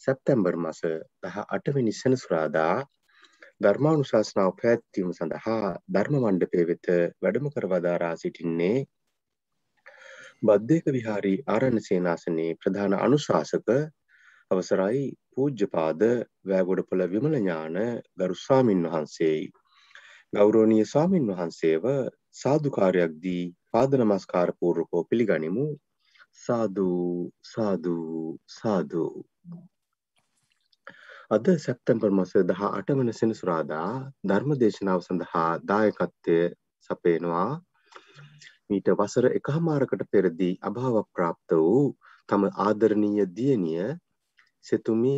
සැප්තැම්බර් මස දහ අටවෙනි සෙනසුරාදා ධර්මානු ශාසනාව පැත්වීම සඳහා ධර්ම මණ්ඩපය වෙත වැඩම කරවදාරා සිටින්නේ බද්ධයක විහාරී ආරණ සේනාසනයේ ප්‍රධාන අනුශාසක අවසරයි පූජ්‍යපාද වෑගොඩපොළ විමල ඥාන ගරු ස්වාමින් වහන්සේයි. ගෞරෝණීය ස්වාමින් වහන්සේව සාදුකාරයක් දී පාද නමස්කාර පූර්වකෝ පිළිගනිමු. සාදු සාදු සාදු අද සැප්තැම්බර් මස දහ අට වන සෙනසුරාදා ධර්ම දේශනාව සඳහා දායකත්වය සපයනවා. මීට වසර එකහමාරකට පෙරදී අභාව ප්‍රාප්ත වූ තම ආදරණීය දියණිය සෙතුමි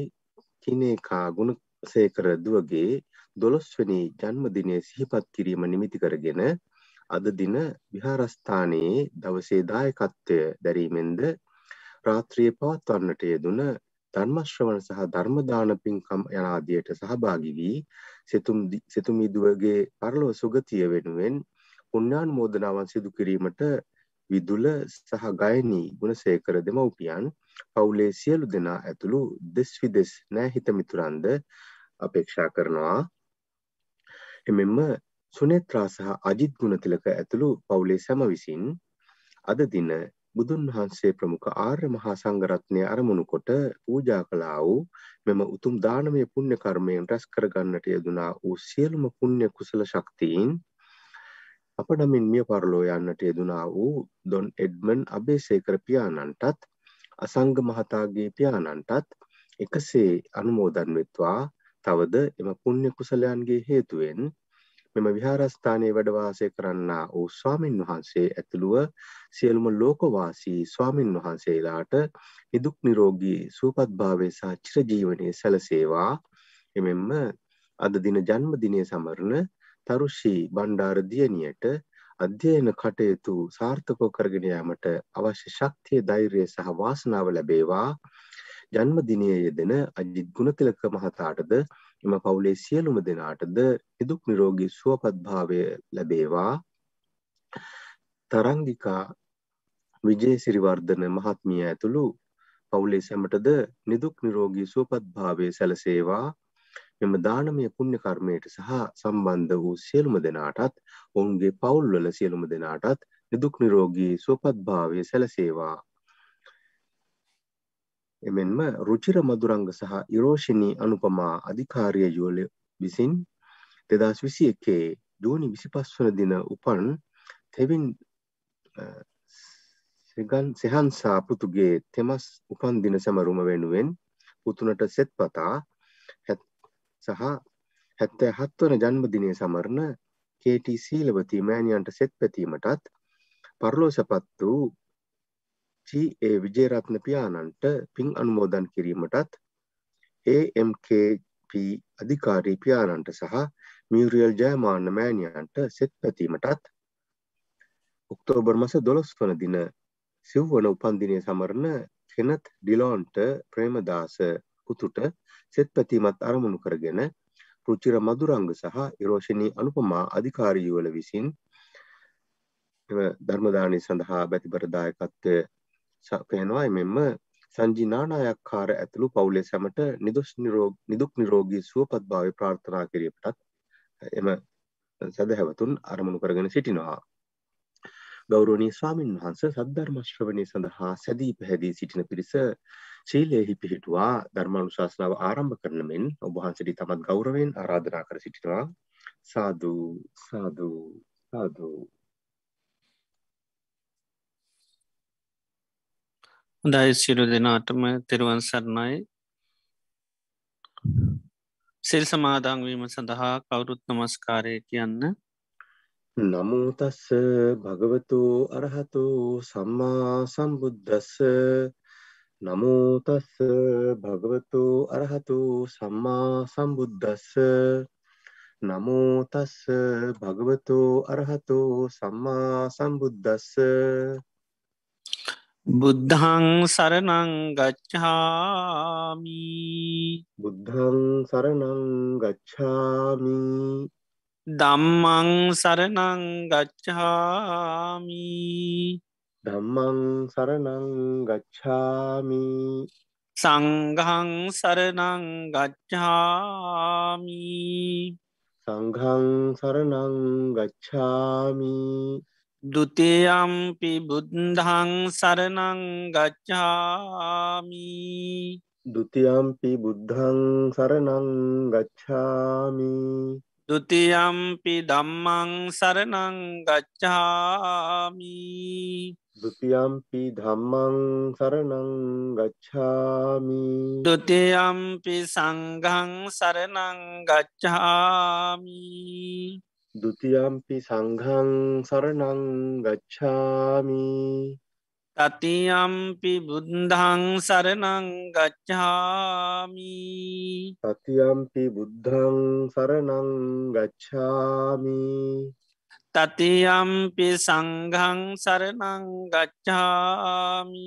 කිනේකා ගුණසේකර දුවගේ දොළොස්වැනි ජන්මදිනය සිහිපත් කිරීම නිමිති කරගෙන අද දින විහාරස්ථානයේ දවසේ දායකත්වය දැරීමෙන්ද රාත්‍රිය පවත්වන්නට යෙදුන ධර්මශ්‍රවණ සහ ධර්මදාන පින්කම් යනාදියට සහභාගි වී සෙතුමිදුවගේ පරලොව සුගතිය වෙනුවෙන් පුණ්‍යානුමෝදනාවන් සිදු කිරීමට විදුල සහ ගයනී ගුණසේකර දෙමව්පියන් පවුලේ සියලු දෙනා ඇතුළු දෙස් විදෙස් නෑහිත මිතුරන්ද අපේක්ෂා කරනවා. එමෙන්ම සුනේත්‍රා සහ අජිත් ගුණතිලක ඇතුළු පවුලේ සැම විසින් අද දින බුදුන් වහන්සේ ප්‍රමුඛ ආර්ය මහා සංඝරත්නය අරමුණු කොට පූජා කළා වූ මෙම උතුම් දානමය පුණ්‍ය කර්මයෙන් රැස් කරගන්නට යෙදුනා වූ සියලුම පුණ්‍ය කුසල ශක්තියින් අප නමින් මිය පරලෝ යන්නට යෙදුනා වූ දොන් එඩ්මන් අබේසේකර පියාණන්ටත් අසංග මහතාගේ පියාණන්ටත් එකසේ අනුමෝදන් වෙත්වා. තවද එම පුණ්‍ය කුසලයන්ගේ හේතුවෙන් මෙම විහාරස්ථානයේ වැඩ වාසය කරන්නා වූ ස්වාමින් වහන්සේ ඇතුළුව සියලුම ලෝකවාසී ස්වාමින් වහන්සේලාට නිදුක් නිරෝගී සුවපත්භාවය සහ චිරජීවනයේ සැලසේවා. එමෙන්ම අද දින ජන්මදිනය සමරන තරුෂී බණ්ඩාර දියණියට අධ්‍යයන කටයුතු සාර්ථකව කරගෙන යාමට අවශ්‍ය ශක්තිය ධෛර්යය සහ වාසනාව ලැබේවා. ජන්මදිනයේ යෙදෙන අජිත් ගුණතිලක මහතාටද එම පවුලේ සියලුම දෙනාටද නිදුක් නිරෝගී සුවපත්භාවය ලැබේවා. තරංගිකා විජේසිරිවර්ධන මහත්මිය ඇතුළු පවුලේ සැමටද නිදුක් නිරෝගී සුවපත්භාවය සැලසේවා. මෙම දානමය පුණ්‍ය කර්මයට සහ සම්බන්ධ වූ සියලුම දෙනාටත් ඔවුන්ගේ පවුල්වල සියලුම දෙනාටත් නිදුක් නිරෝගී සුවපත්භාවය සැලසේවා. එමෙන්ම රුචිර මදුරංග සහ ඉරෝෂිනී අනුපමා අධිකාරිය යුවල විසින් දෙදස් විසි එකේ ජූනි විසිපස් වන දින උපන් තෙවින් සෙහන්සා පුතුගේ තෙමස් උපන් දින සැමරුම වෙනුවෙන් පුතුනට සෙත් පතා සහ හැත්තෑ හත්වන ජන්මදිනය සමරණ කේටි සීලවතී මෑණියන්ට සෙත් පැතීමටත් පරලෝ සපත් වූ ජී.ඒ. විජේරත්න පියාණන්ට පින් අනුමෝදන් කිරීමටත් AMKP අධිකාරී පියාණන්ට සහ මියුරියල් ජයමාන්න මෑණියන්ට සෙත් පැතීමටත් ඔක්තෝබර් මස දොළොස් වන දින සිව්වන උපන්දිනය සමරණ කෙනත් ඩිලෝන්ට ප්‍රේමදාස පුතුට සෙත් පැතීමත් අරමුණු කරගෙන රුචිර මදුරංග සහ ඉරෝෂණී අනුපමා අධිකාරීවල විසින් ධර්මදානය සඳහා බැතිබරදායකත්වය පේනවා එමෙන්ම සංජි නානායක්කාර ඇතුළු පවුලේ සැමට නිදොස් නිදුක් නිරෝගී සුවපත් භාවය ප්‍රාර්ථනා කිරීමටත් එම සැදැහැවතුන් අරමුණු කරගෙන සිටිනවා. ගෞරවනී ස්වාමින් වහන්ස සද්ධර්ම ශ්‍රවණය සඳහා සැදී පැහැදී සිටින පිරිස ශීලයෙහි පිහිටුවා ධර්මානුශාසනාව ආරම්භ කරන මෙන් ඔබහන්සට තමත් ගෞරවෙන් ආරාධනා කර සිටිනවා. සාදු සාදු සාදු. හොඳයි සිරු දෙනාටම තෙරුවන් සරණයි. සෙල් සමාදංවීම සඳහා කවුරුත් නමස්කාරය කියන්න. නමුතස්ස භගවතු අරහතු සම්මා සම්බුද්ධස්ස නමුතස්ස භගවතු අරහතු සම්මා සම්බුද්ධස්ස නමුතස්ස භගවතු අරහතු සම්මා සම්බුද්ධස්ස බුද්ධං සරණං ගච්ඡාමි. බුද්ධං සරණං ගච්ඡාමි. ධම්මං සරණං ගච්ඡාමි. ධම්මං සරණං ගච්ඡාමි. සංගහං සරනං ගච්ඡාමී. සංඝං සරණං ගච්ඡාමි දුතියම්පි බුද්ධං සරණං ගච්ඡාමි। දුතියම්පි බුද්ධං සරණං ගච්ඡාමි। දුතියම්පි දම්මං සරණං ගච්ඡාමි। දුතියම්පි ධම්මං සරණං ගච්ඡාමි। දුතියම්පි සංඝං සරණං ගච්ඡාමි। ဒ ුතියම්පි සංඝං සරණං ගච්ඡාමි තතියම්පි බුද්ධං සරනං ගච්ඡාමී සතියම්පි බුද්ධං සරණං ගච්ඡාමි තතියම්පි සංගං සරනං ගච්ඡාමී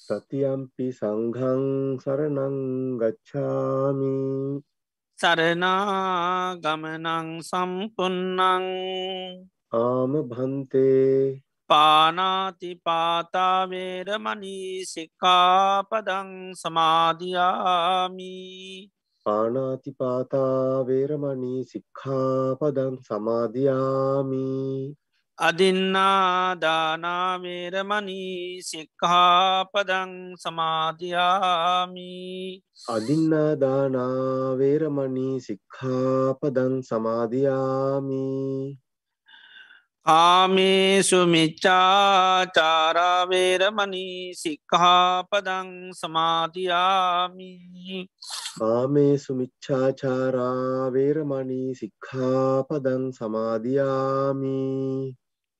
සතියම්පි සංඝං සරණං ගච්ඡාමි සරනා ගමනං සම්පන්නං ආම භන්තේ පානාතිපාතාවේරමනී සික්කාපදං සමාධයාමී පානාතිපාතා වේරමණී සික්ඛාපදං සමාදියාමි අදින්නාදානාවේරමනී සික්හාපදං සමාධයාමී අදින්නාදානා වේරමණී සික්ඛාපදං සමාදියාමි. කාමේසු මිච්චාචාරාවේරමනී සික්හාපදං සමාධයාමී කාමේසු මිච්ඡාචාරා වේරමණී සික්ඛාපදං සමාදියාමි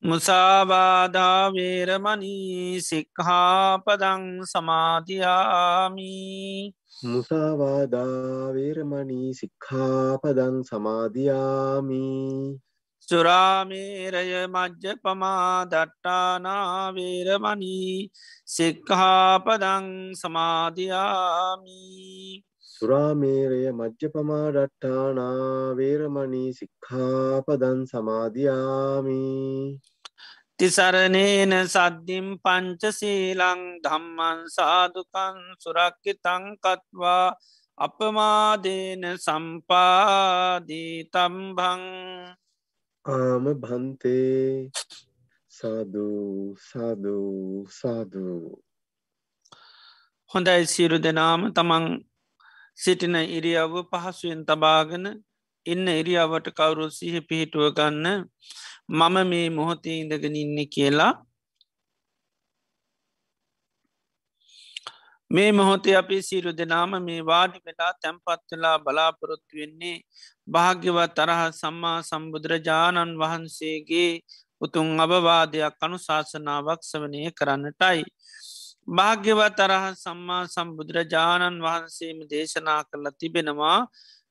මුසාවාදාවේරමනී සික්හාපදං සමාධයාමී මුසාවාදා වේරමණී සික්ඛාපදං සමාදියාමි. සුරාමේරය මජ්්‍ය පමා දට්ටානාවේරමනී සික්හාපදං සමාධයාමී සුරාමේරය මජ්්‍යපමාඩට්ටානා වේරමණී සික්ඛාපදන් සමාධයාමි තිසරණේන සද්ධිම් පංචසීලං ධම්මන් සාදුකන් සුරක්කි තංකත්වා අපමාදේන සම්පාදී තම්බං ආම භන්තේ සාධූ සාධූ සාධූ හොඳයි සිරු දෙනාම තමන් සිටින ඉරියාව පහසුවෙන් තබාගෙන ඉන්න ඉරියාවට කවුරු සිහ පිහිටුව ගන්න මම මේ මොහොතේ ඉඳගෙන ඉන්න කියලා මේ මොහොතේ අපි සිරු දෙනාම මේ වාඩි වෙලා තැන්පත්වෙලා බලාපොරොත්තු වෙන්නේ භාග්‍යවත් තරහ සම්මා සම්බුදුරජාණන් වහන්සේගේ උතුන් අභවාදයක් අනු ශාසනාවක් සවනය කරන්නටයි. භාග්‍යවත් තරහ සම්මා සම්බුදුරජාණන් වහන්සේම දේශනා කරලා තිබෙනවා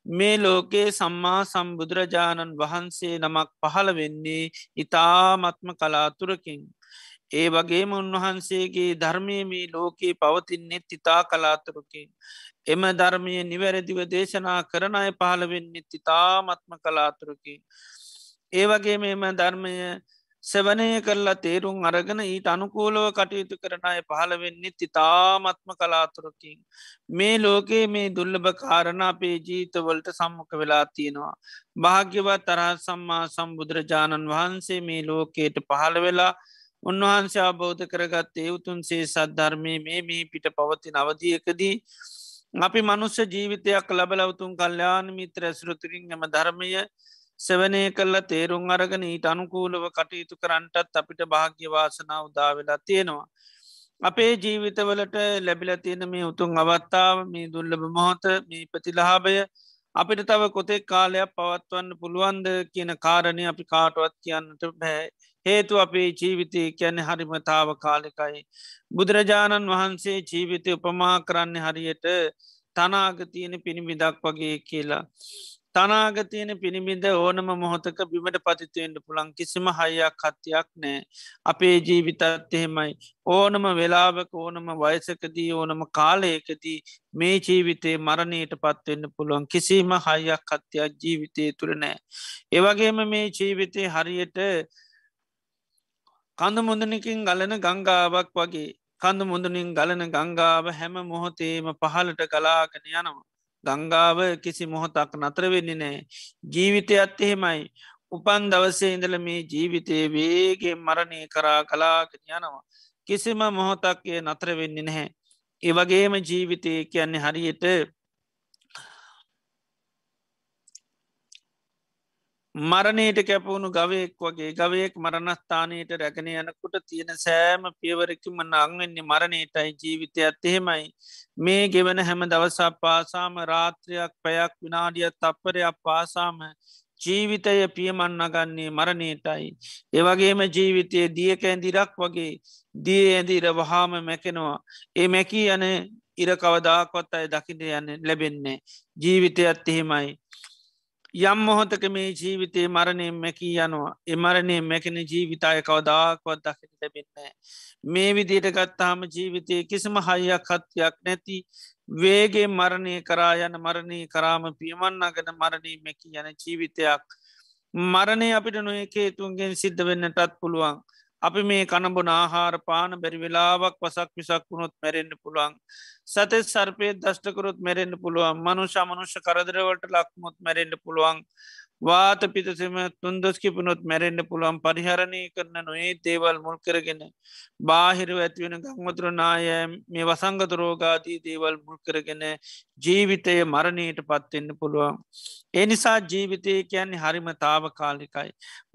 මේ ලෝකයේ සම්මා සම්බුදුරජාණන් වහන්සේ නමක් පහළ වෙන්නේ ඉතාමත්ම කලාතුරකින්. ඒ වගේම උන්වහන්සේගේ ධර්මය මේ ලෝකයේ පවතින්නෙත් ඉතා කලාතුරකින්. එම ධර්මය නිවැරදිව දේශනා කරන අය පහළවෙන්නෙත් ඉතාමත්ම කලාතුරකින්. ඒ වගේ මෙම ධර්මය සෙවනය කරලා තේරුම් අරගෙන ඊට අනුකූලව කටයුතු කරන අය පහළවෙන්නෙත් ඉතාමත්ම කලාතුරකින්. මේ ලෝකයේ මේ දුල්ලභ කාරණ අපේ ජීතවලට සම්මක වෙලා තියෙනවා. භාග්‍යවත් තරහ සම්මා සම්බුදුරජාණන් වහන්සේ මේ ලෝකයට පහළ වෙලා උන්වහන්සේ අබෝධ කරගත් ඒවතුන්සේ සද්ධර්මය මේ මේ පිට පවතින අවධියකදී අපි මනුස්්‍ය ජීවිතයක් ලබලවතුන් කල්්‍යාන මිත්‍ර ඇසුරතුරින් එම ධර්මය සෙවනය කල්ල තේරුම් අරගෙන ඊට අනුකූලව කටයුතු කරන්නටත් අපිට භාග්‍යවාසනාව උදාවෙලා තියෙනවා. අපේ ජීවිතවලට ලැබිල තියෙන මේ උතුන් අවත්තාව මේ දුල්ලබ මොහොත මේ ප්‍රතිලහාබය අපිට තව කොතෙක් කාලයක් පවත්වන්න පුළුවන්ද කියන කාරණය අපි කාටුවත් කියන්නට බෑ හේතු අපේ ජීවිතය කියැන හරිමතාව කාලෙකයි. බුදුරජාණන් වහන්සේ ජීවිතය උපමා කරන්න හරියට තනාගතියන පිණිමිදක් වගේ කියලා. තනාගතියන පිණිමිද ඕනම මොහොතක බිමට පතිතුවෙන්ට පුළන් කිසිම හයියක් කත්තියක් නෑ. අපේ ජීවිතත් එහෙමයි. ඕනම වෙලාවක ඕනම වයසකදී ඕනම කාලයකදී මේ ජීවිතේ මරණයට පත්වෙන්න පුළුවන් කිසිම හයියක් කත්තියක් ජීවිතය තුළ නෑ. ඒවගේම මේ ජීවිතය හරියට කඳ මුදනකින් ගලන ගංගාවක් වගේ කඳු මුදුනින් ගලන ගංගාව හැම මොහොතේම පහලට කලාගෙන යනවා. ගංගාව කිසි මොහොතක් නතර වෙන්නේ නෑ. ජීවිතයත් එහෙමයි. උපන් දවසේ ඉඳල මේ ජීවිතයේ වේගේ මරණය කරා කලාගෙන යනවා. කිසිම මොහොතක්ය නතර වෙන්නේ නැහැ. ඒවගේම ජීවිතය කියන්නේ හරියට මරණයට කැපවුණු ගවයෙක් වගේ ගවයෙක් මරණස්ථානයට රැගෙන යනකුට තියෙන සෑම පියවරකිම නංවෙන්නේ මරණයටයි ජීවිතයත් එහෙමයි මේ ගෙවන හැම දවසා පාසාම රාත්‍රයක් පැයක් විනාඩියත් තප්පරයක් පාසාම ජීවිතය පියමන් නගන්නේ මරණයටයි. ඒවගේම ජීවිතය දියකැන්දිරක් වගේ දිය ඇදිර වහාම මැකෙනවා. ඒ මැකී යන ඉරකවදාකොත් අය දකිට යන්න ලැබෙන්නේ. ජීවිතයත් එහෙමයි. යම් මොහොතක මේ ජීවිතයේ මරණයෙන් මැකී යනවා. එමරණය මැකෙන ජීවිතාය කවදාක්වත් දකිට ලැබෙන්නේ. මේ විදියට ගත්තාම ජීවිතය කිසිම හයියක් හත්යක් නැති වේගේ මරණය කරා යන මරණී කරාම පියමන්නගෙන මරණී මැකි යන ජීවිතයක්. මරණය අපිට නොයකේතුන්ගෙන් සිද්ධ වෙන්නටත් පුළුවන්. අපි මේ කණබුන ආහාර පාන බැරි වෙලාවක් වසක් විසක් වුණොත් මැරෙන්න්න පුළුවන්. සතෙත් සර්පය දෂ්ටකරුත් මැරෙන්න්න පුළුවන්. මනුෂ මනුෂ්‍ය කරදරවලට ලක්මුත් මැරෙන්න්න පුළුවන්. වාත පිතසම තුන්දොස්කිපනොත් මැරෙන්න්න පුළුවන් පරිහරණය කරන නොඒ දේවල් මුල් කරගෙන බාහිරව ඇතිවෙන ගංවතුර නායෑම් මේ වසංගත රෝගාදී දේවල් මුල් කරගෙන ජීවිතය මරණයට පත්වෙන්න පුළුවන්. ඒ නිසා ජීවිතය කියන්නේ හරිම තාව කාලිකයි.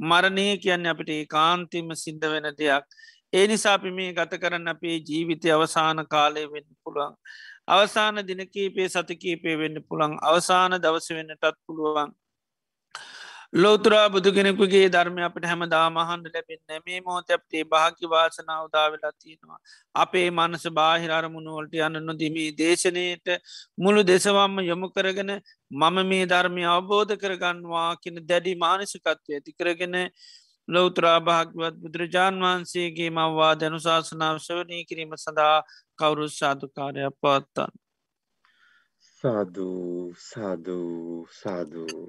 මරණය කියන්නේ අපිට ඒ කාන්තිම සිද්ධ වෙන දෙයක්. ඒ නිසාපි මේ ගත කරන්න අපේ ජීවිතය අවසාන කාලය වෙන්න පුළුවන්. අවසාන දිනකීපේ සතිකීපේ වෙන්න පුළන් අවසාන දවස වෙන්නටත් පුළුවන්. ලෝතුරා බුදු කෙනෙකුගේ ධර්මය අපට හැම දාමහන්ඩ ලැබෙන්න මේ මෝත අපේ භාග්‍ය වාසනාව දාවෙලා තියෙනවා. අපේ මනස බාහිරරමුණුවලට යන්න නොදිමී දේශනයට මුළු දෙසවම්ම යොමු කරගෙන මම මේ ධර්මය අවබෝධ කරගන්නවා කියන දැඩි මානසිකත්වය ඇති කරගෙන ලෞතරා භාග්‍යවත් බුදුරජාණන් වහන්සේගේ මවවා දැනුශාසනාව ශවනී කිරීම සඳහා කවුරුත් සාධකාරයක් පවත්තන්න. සාධූ සාධූ සාධූ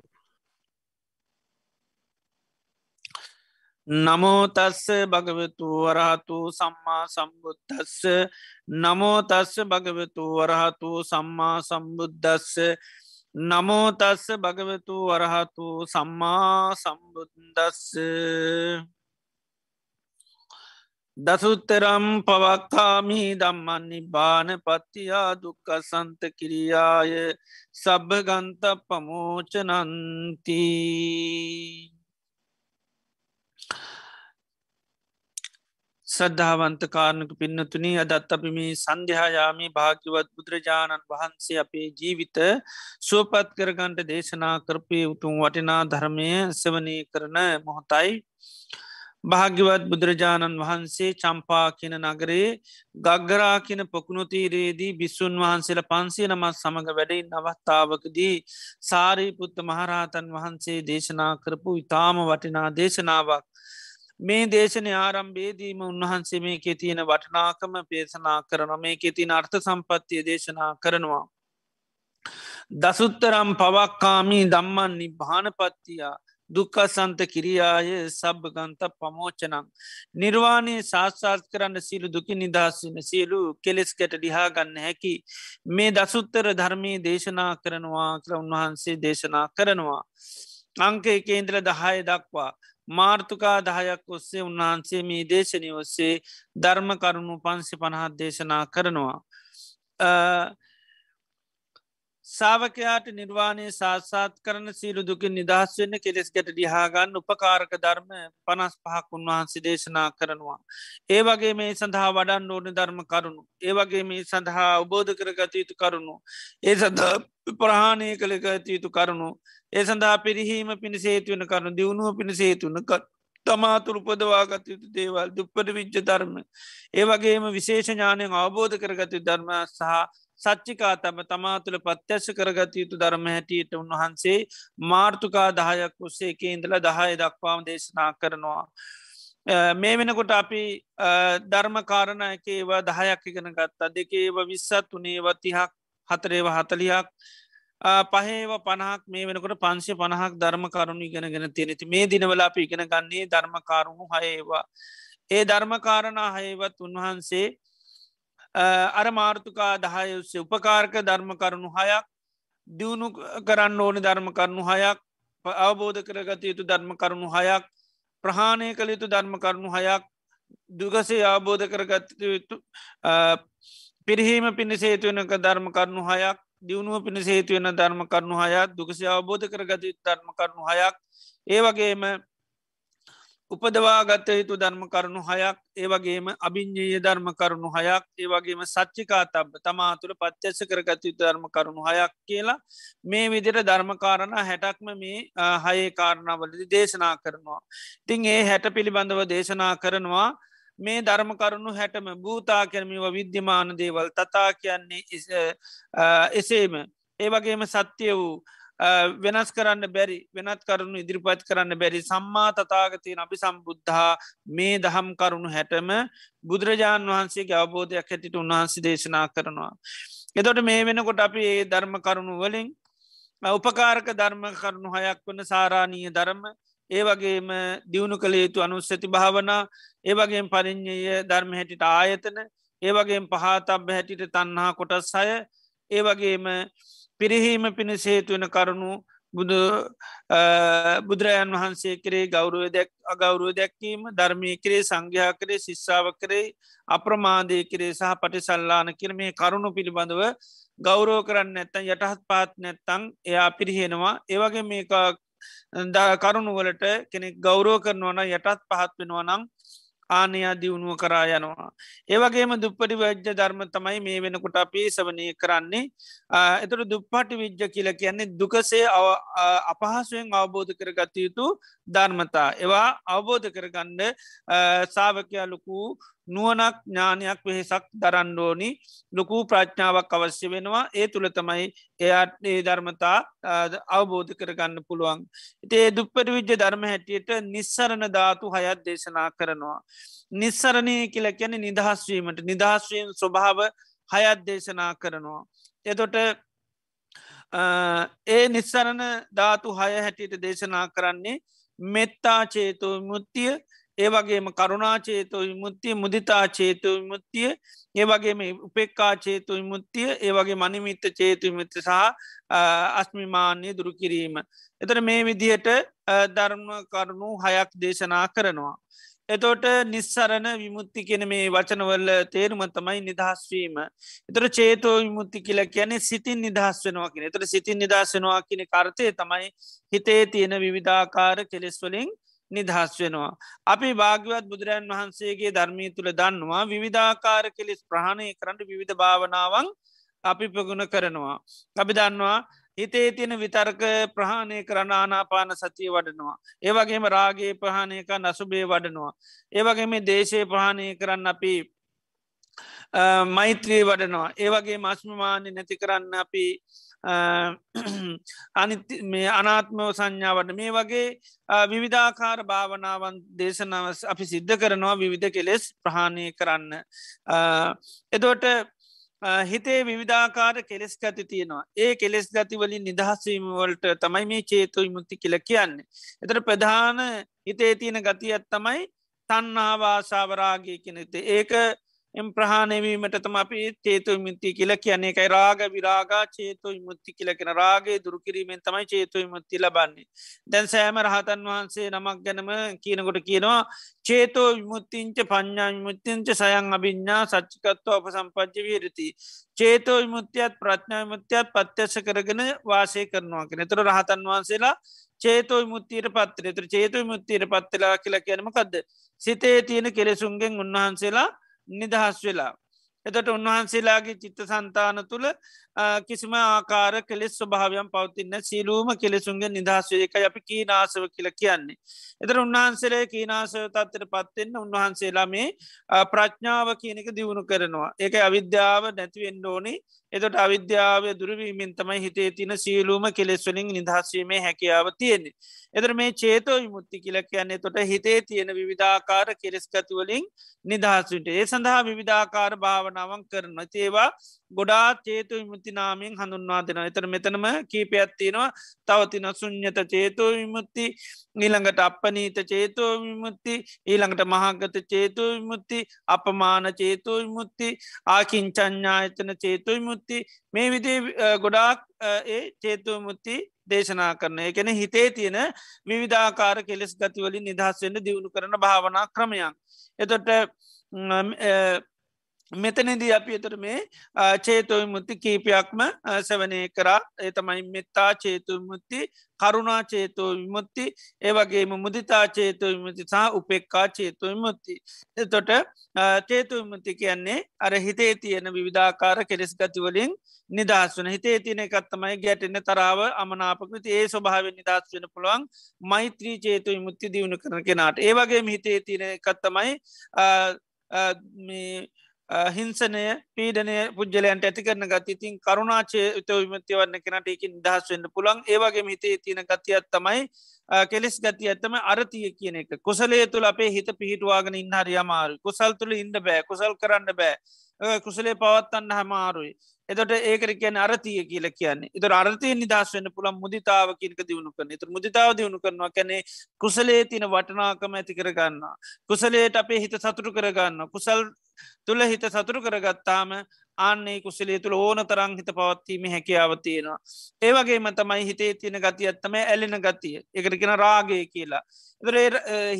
නමෝතස්ස භගවතු වරහතු සම්මා සම්බුද්ධස්ස නමෝතස්ස භගවතු වරහතු සම්මා සම්බුද්ධස්ස නමෝතස්ස භගවතු වරහතු සම්මා සම්බුද්දස්ස. දසුත්තරම් පවක්කාමි දම්මන් නිබාන පත්තියා දුක්ක සන්ත කිරියාය. සබභගන්ත පමෝචනන්තිී සද්ධාවන්ත කාරණක පින්නතුනී අදත් අපි මේ සන්ධ්‍යායාමී භාග්‍යවත් බුදුරජාණන් වහන්සේ අපේ ජීවිත සුවපත් කරගන්ට දේශනා කරපය උතුම් වටිනා ධර්මය සවනය කරන මොහොතයි. භාග්‍යවත් බුදුරජාණන් වහන්සේ චම්පා කියන නගරේ ගග්ගරා කියන පොකුණුතීරේදී බිස්සුන් වහන්සේල පන්සිය නමත් සමඟ වැඩයි නවත්තාවකදී සාරීපුත්ත මහරහතන් වහන්සේ දේශනා කරපු ඉතාම වටිනා දේශනාවක්. මේ දේශනය ආරම්භේදීම උන්වහන්සේ මේකේ තියෙන වටනාකම පේසනා කරන මේකේ තින අර්ථ සම්පත්තිය දේශනා කරනවා. දසුත්තරම් පවක්කාමී දම්මන් නිභානපත්තියා දුක්කසන්ත කිරියාය සබ්භගන්ත පමෝචනං. නිර්වාණය ශාස්ාත් කරන්න සියලු දුකි නිදහස්සන සියලු කෙලෙස්කට ඩිහා ගන්න හැකි මේ දසුත්තර ධර්මී දේශනා කරනවා කර උන්වහන්සේ දේශනා කරනවා. අංක එකේන්ද්‍ර දහය දක්වා මාර්ථකා දහයක් ඔස්සේ උන්වහන්සේ මේ දේශනය ඔස්සේ ධර්ම කරුණු පන්සි පණහත් දේශනා කරනවා. සාාවකයාට නිර්වාණය සාත්සාත් කරන සීලු දුකින් නිදහස් වෙන්න කෙලෙස් ගැට ඩිහාගන්න උපකාරක ධර්ම පනස් පහක් උන්වහන්සේ දේශනා කරනවා. ඒ වගේ මේ සඳහා වඩන් ඕන ධර්ම කරුණු. ඒ වගේ මේ සඳහා අවබෝධ කරගත යුතු කරුණු. ඒ සඳහා ප්‍රහාණය කළ ගත යුතු කරුණු. ඒ සඳහා පිරිහීම පිණිසේතුවන කරුණු දියුණුව පිණිසේතුවන කට. තමාතුරු පදවාගත යුතු දේවල් දුප්පට විච්ච ධර්ම. ඒ වගේම විශේෂ ඥානයෙන් අවබෝධ කරගතු ධර්ම සහ සච්චිකා තම තමා තුළ පත්‍යශ කරගත යුතු ධර්ම හැටියට උන්වහන්සේ මාර්ථකා දහයක් උස්සේ එක ඉඳල දහය දක්වාම දේශනා කරනවා. මේ වෙනකොට අපි ධර්මකාරණ එක ඒවා දහයක් ඉගෙන ගත්තා දෙක ඒව විස්සත් වනේව තිහක් හතරේව හතලියක් පහේව පනහක් මේ වෙනකොට පංශය පණහක් ධර්ම කරුණු ඉගෙනගෙන තියෙනෙති මේ දිනවල අපි ඉගෙන ගන්නේ ධර්මකාරුණු හයේවා. ඒ ධර්මකාරණ හයවත් උන්වහන්සේ අර මාර්තුකා දහයස්සේ උපකාරක ධර්ම කරුණු හයක් දියුණු කරන්න ඕනි ධර්ම කරුණු හයක් අවබෝධ කරගත යුතු ධර්ම කරුණු හයක් ප්‍රහාණය කළ යුතු ධර්ම කරුණු හයක් දුගසේ අවබෝධ කරගත යුතු පිරිහීම පිණි සේතුවනක ධර්ම කරුණු හයක් දියුණුව පිණි සේතුවෙන ධර්ම කරුණු හයක් දුකසි අවබෝධ කරගත ධර්ම කරුණු හයක් ඒ වගේම උපදවාගත යුතු ධර්ම කරුණු හයක් ඒවගේම අභිං්ඥය ධර්ම කරුණු හයක් ඒවගේම සච්චිකා තබ තමා තුළ පත්්‍යස කරගත යුතු ධර්ම කරුණු හයක් කියලා මේ විදිර ධර්මකාරණ හැටක්ම මේ හයේ කාරණාවලදි දේශනා කරනවා. තිං ඒ හැට පිළිබඳව දේශනා කරනවා මේ ධර්මකරුණු හැටම භූතා කරමිව විද්‍යමාන දේවල් තතා කියන්නේ එසේම ඒවගේම සත්‍යය වූ වෙනස් කරන්න බැරි වෙනත් කරුණු ඉදිරිපත් කරන්න බැරි සම්මා තතාගතියන අපි සම්බුද්ධහා මේ දහම් කරුණු හැටම බුදුරජාණන් වහන්සේගේ අවබෝධයක් හැටිට උන්වහන්සේ දේශනා කරනවා. එතොට මේ වෙනකොට අපි ඒ ධර්ම කරුණු වලින් උපකාරක ධර්ම කරුණු හයක් වන සාරාණීය ධර්ම ඒ වගේම දියුණු කළ යුතු අනුස්සති භාවනා ඒවගේ පරිින්්ඥය ධර්ම හැටිට ආයතන ඒවගේ පහතබ හැටිට තන්හා කොටස් අය ඒවගේම පිරිහීම පිණිස හේතුවෙන කරුණු බුදු බුදුරජාන් වහන්සේ කරේ ගෞරුව දැක් අගෞරුව දැක්කීම ධර්මය කරේ සංඝයා කරේ ශිස්සාාව කරේ අප්‍රමාදය කරේ සහ පටිසල්ලාන කර මේ කරුණු පිළිබඳව ගෞරෝ කරන්න නැත්තන් යටහත් පාත් නැත්තං එයා පිරිහෙනවා. ඒවගේ මේ කරුණුවලට කෙනෙක් ගෞරෝ කරනවන යටත් පහත් වෙනවා නම් ආනයා දියුණුව කරා යනවා. ඒවගේම දුප්පටි වජ්‍ය ධර්ම තමයි මේ වෙනකොට අපේ සවනය කරන්නේ. එතුර දුප්පටි විද්‍ය කියල කියන්නේ දුකසේ අපහසුවෙන් අවබෝධ කරගත යුතු ධර්මතා. ඒවා අවබෝධ කරගන්න සාාවකයාලොකු නුවනක් ඥානයක් වෙහෙසක් දරන්ඩෝනි ලොකු ප්‍රඥාවක් අවශ්‍ය වෙනවා ඒ තුළ තමයි එයාට ඒ ධර්මතා අවබෝධ කරගන්න පුළුවන්. ඉතේ දුප්පට විද්‍ය ධර්ම හැටියට නිස්සරණ ධාතු හයත් දේශනා කරනවා. නිස්සරණය කියල කියන නිදහස්වීමට නිදහස්වීම ස්වභාව හයත් දේශනා කරනවා. එතොට ඒ නිස්සරණ ධාතු හය හැටියට දේශනා කරන්නේ මෙත්තා චේතෝ මුත්තිය ඒවගේම කරුණාචේතු විමුත්තිය මුදිතා චේතු විමුත්තිය ඒවගේම උපෙක්කා චේතු විමුත්තිය ඒවගේ මනිමිත්ත චේතු විමුත්ත සහ අස්මිමාන්‍ය දුරු කිරීම. එතර මේ විදිහට ධර්ම කරුණු හයක් දේශනා කරනවා. එතෝට නිස්සරණ විමුත්ති කෙන මේ වචනවල්ල තේරුම තමයි නිදහස්වීම. එතර චේතෝ විමුත්ති කියල කියන සිතින් නිදහස් වෙනවා කියෙන එතර සිතින් නිදහස් වෙනවා කියන කරතය තමයි හිතේ තියෙන විවිධාකාර කෙලෙස්වලින් නිදහස් වෙනවා. අපි භාගවත් බුදුරන් වහන්සේගේ ධර්මී තුළ දන්නවා විවිධාකාර කෙලෙස් ප්‍රහණය කරන්න විවිධ භාවනාවන් අපි ප්‍රගුණ කරනවා. අපි දන්නවා හිතේ තියෙන විතර්ක ප්‍රහාණය කරන්න ආනාපාන සතිය වඩනවා. ඒවගේම රාගේ ප්‍රහාණයක නසුබේ වඩනවා. ඒවගේම දේශය ප්‍රහාණය කරන්න අපි මෛත්‍රී වඩනවා. ඒවගේ මස්මමානය නැති කරන්න අපි අනි මේ අනාත්මව සංඥාවට මේ වගේ විවිධාකාර භාවනාවන් දේශනාව අපි සිද්ධ කරනවා විවිධ කෙලෙස් ප්‍රහාණය කරන්න. එදෝට හිතේ විවිධාකාර කෙලෙස් ගති තියෙනවා ඒ කෙලෙස් ගතිවලින් නිදහස්වීමවලට තමයි මේ චේතුයි මුත්ති කියල කියන්නේ. එතර ප්‍රධාන හිතේ තියෙන ගතියත් තමයි තන්නාවාසාවරාගේ කෙනෙතේ ඒක එම් ප්‍රහණයවීමට තම අපි චේතු මිත්ති කියල කියන්නේ එකයි රාග විරාගා චේතු මුත්ති කියලකෙන රාගේ දුරකිරීමෙන් තමයි චේතු මුත්ති ලබන්නේ. දැන් සෑම රහතන් වහන්සේ නමක් ගැනම කියනකොට කියනවා චේතෝ විමුත්තිංච පඤ්ඥා විමුත්තිංච සයන් අභිඤ්ඥා සච්චිකත්ව අප සම්පජ්ජ විරති. චේතෝ විමුත්තියත් ප්‍රඥා විමුත්තියත් පත්්‍යස කරගෙන වාසය කරනවා කෙන තුර රහතන් වහන්සේලා චේතෝ මුත්තියට පත්තර තුර චේතු මුත්තියට පත්තලා කියලා කියනමකක්ද. සිතේ තියෙන කෙලෙසුන්ගෙන් උන්වහන්සේලා නිදහස් වෙලා. එතට උන්වහන්සේලාගේ චිත්ත සන්තාන තුළ කිසිම ආකාර කෙලෙස් ස්වභාවයන් පවතින්න සීලූම කෙලෙසුන්ගේ නිදහස්වේ එක අපි කීනාසව කියල කියන්නේ. එතර උන්වහන්සේලේ කීනාසව තත්තර පත්වෙන්න උන්වහන්සේලා මේ ප්‍රඥාව කියනක දියුණු කරනවා. ඒක අවිද්‍යාව නැතිවෙන්න ඕනි එතොට අවිද්‍යාව දුරවීමෙන් තමයි හිතේ තින සියලූම කෙලෙස්වලින් නිදහස්වීමේ හැකියාව තියෙන්නේ. එදර මේ චේතෝ විමුත්ති කියල කියන්නේ තොට හිතේ තියෙන විවිධාකාර කෙරෙස්කතිවලින් නිදහස්විට ඒ සඳහා විවිධාකාර භාවනාවන් කරන ඒවා ගොඩා චේතු විමුත්ති නාමින් හඳුන්වා දෙෙන එතර මෙතනම කීපයත්තිනවා තවතින සුං්ඥත චේතෝ විමුත්ති ඊළඟට අපනීත චේතෝ විමුත්ති ඊළඟට මහගත චේතෝ විමුත්ති අපමාන චේතෝ විමුත්ති ආකින් චඥ්ඥායතන චේතෝ විමුත්ති මේ විදි ගොඩාක් ඒ චේතුව මුත්ති දේශනා කරන එකැන හිතේ තියෙන විවිධාකාර කෙලෙස් ගතිවලින් නිදහස්වෙන්ට දියුණු කරන භාවනා ක්‍රමයක්. එතොට මෙතනදී අපි එතර මේ චේතුව මුත්ති කීපයක්ම සැවනය කරා. එතමයි මෙත්තා චේතුව මුත්ති කරුණා චේතෝ විමුත්ති ඒවගේම මුදිතා චේතුව විමුති සහ උපෙක්කා චේතුව විමුත්ති. එතොට චේතු විමුති කියන්නේ අර හිතේ තියෙන විවිධාකාර කෙරෙස් ගතිවලින් නිදස් වන. හිතේ තියන එකත්තමයි ගැටෙන්න තරාව අමනාපකෘති ඒ ස්වභාව නිදස් වෙන පුළුවන් මෛත්‍රී චේතු විමුත්ති දියුණු කරන කෙනාට. ඒවගේ හිතේ තියෙන එකත්තමයි හිංසනය පීඩනය පුද්ජලයන්ට ඇති කරන ගති ඉතින් කරුණාචය උත විමතිය වන්න කෙනට එකින් දහස් වෙන්න පුළන් ඒවගේ හිතේ තියෙන ගතියත් තමයි කෙලෙස් ගති ඇත්තම අරතිය කියන එක. කුසලේ තුළ අපේ හිත පිහිටවාගෙන ඉන්න හරියමාරු කුසල් තුළ ඉන්න බෑ. කුසල් කරන්න බෑ. කුසලේ පවත්තන්න හමාරුයි එතට ඒකර කියන අරතිය කියල කියන්නේ. එත අරතය නිදස් වන්න පුළන් මුදිතාව කියනක දියුණු කරන ත මුදිතාව දියුණු කරනවා කැනෙ කුසලේ තින වටනාකම ඇති කරගන්න කුසලේට අපේ හිත සතුරු කරගන්න කුසල් තුළ හිත සතුරු කරගත්තාම ආන්නේ කුසලේ තුළ ඕන තරං හිත පවත්වීම හැකියාව තියෙනවා. ඒවගේ මතමයි හිතේ තියෙන ගති ඇත්තම ඇලෙන ගතිය එකරගෙන රාගය කියලා.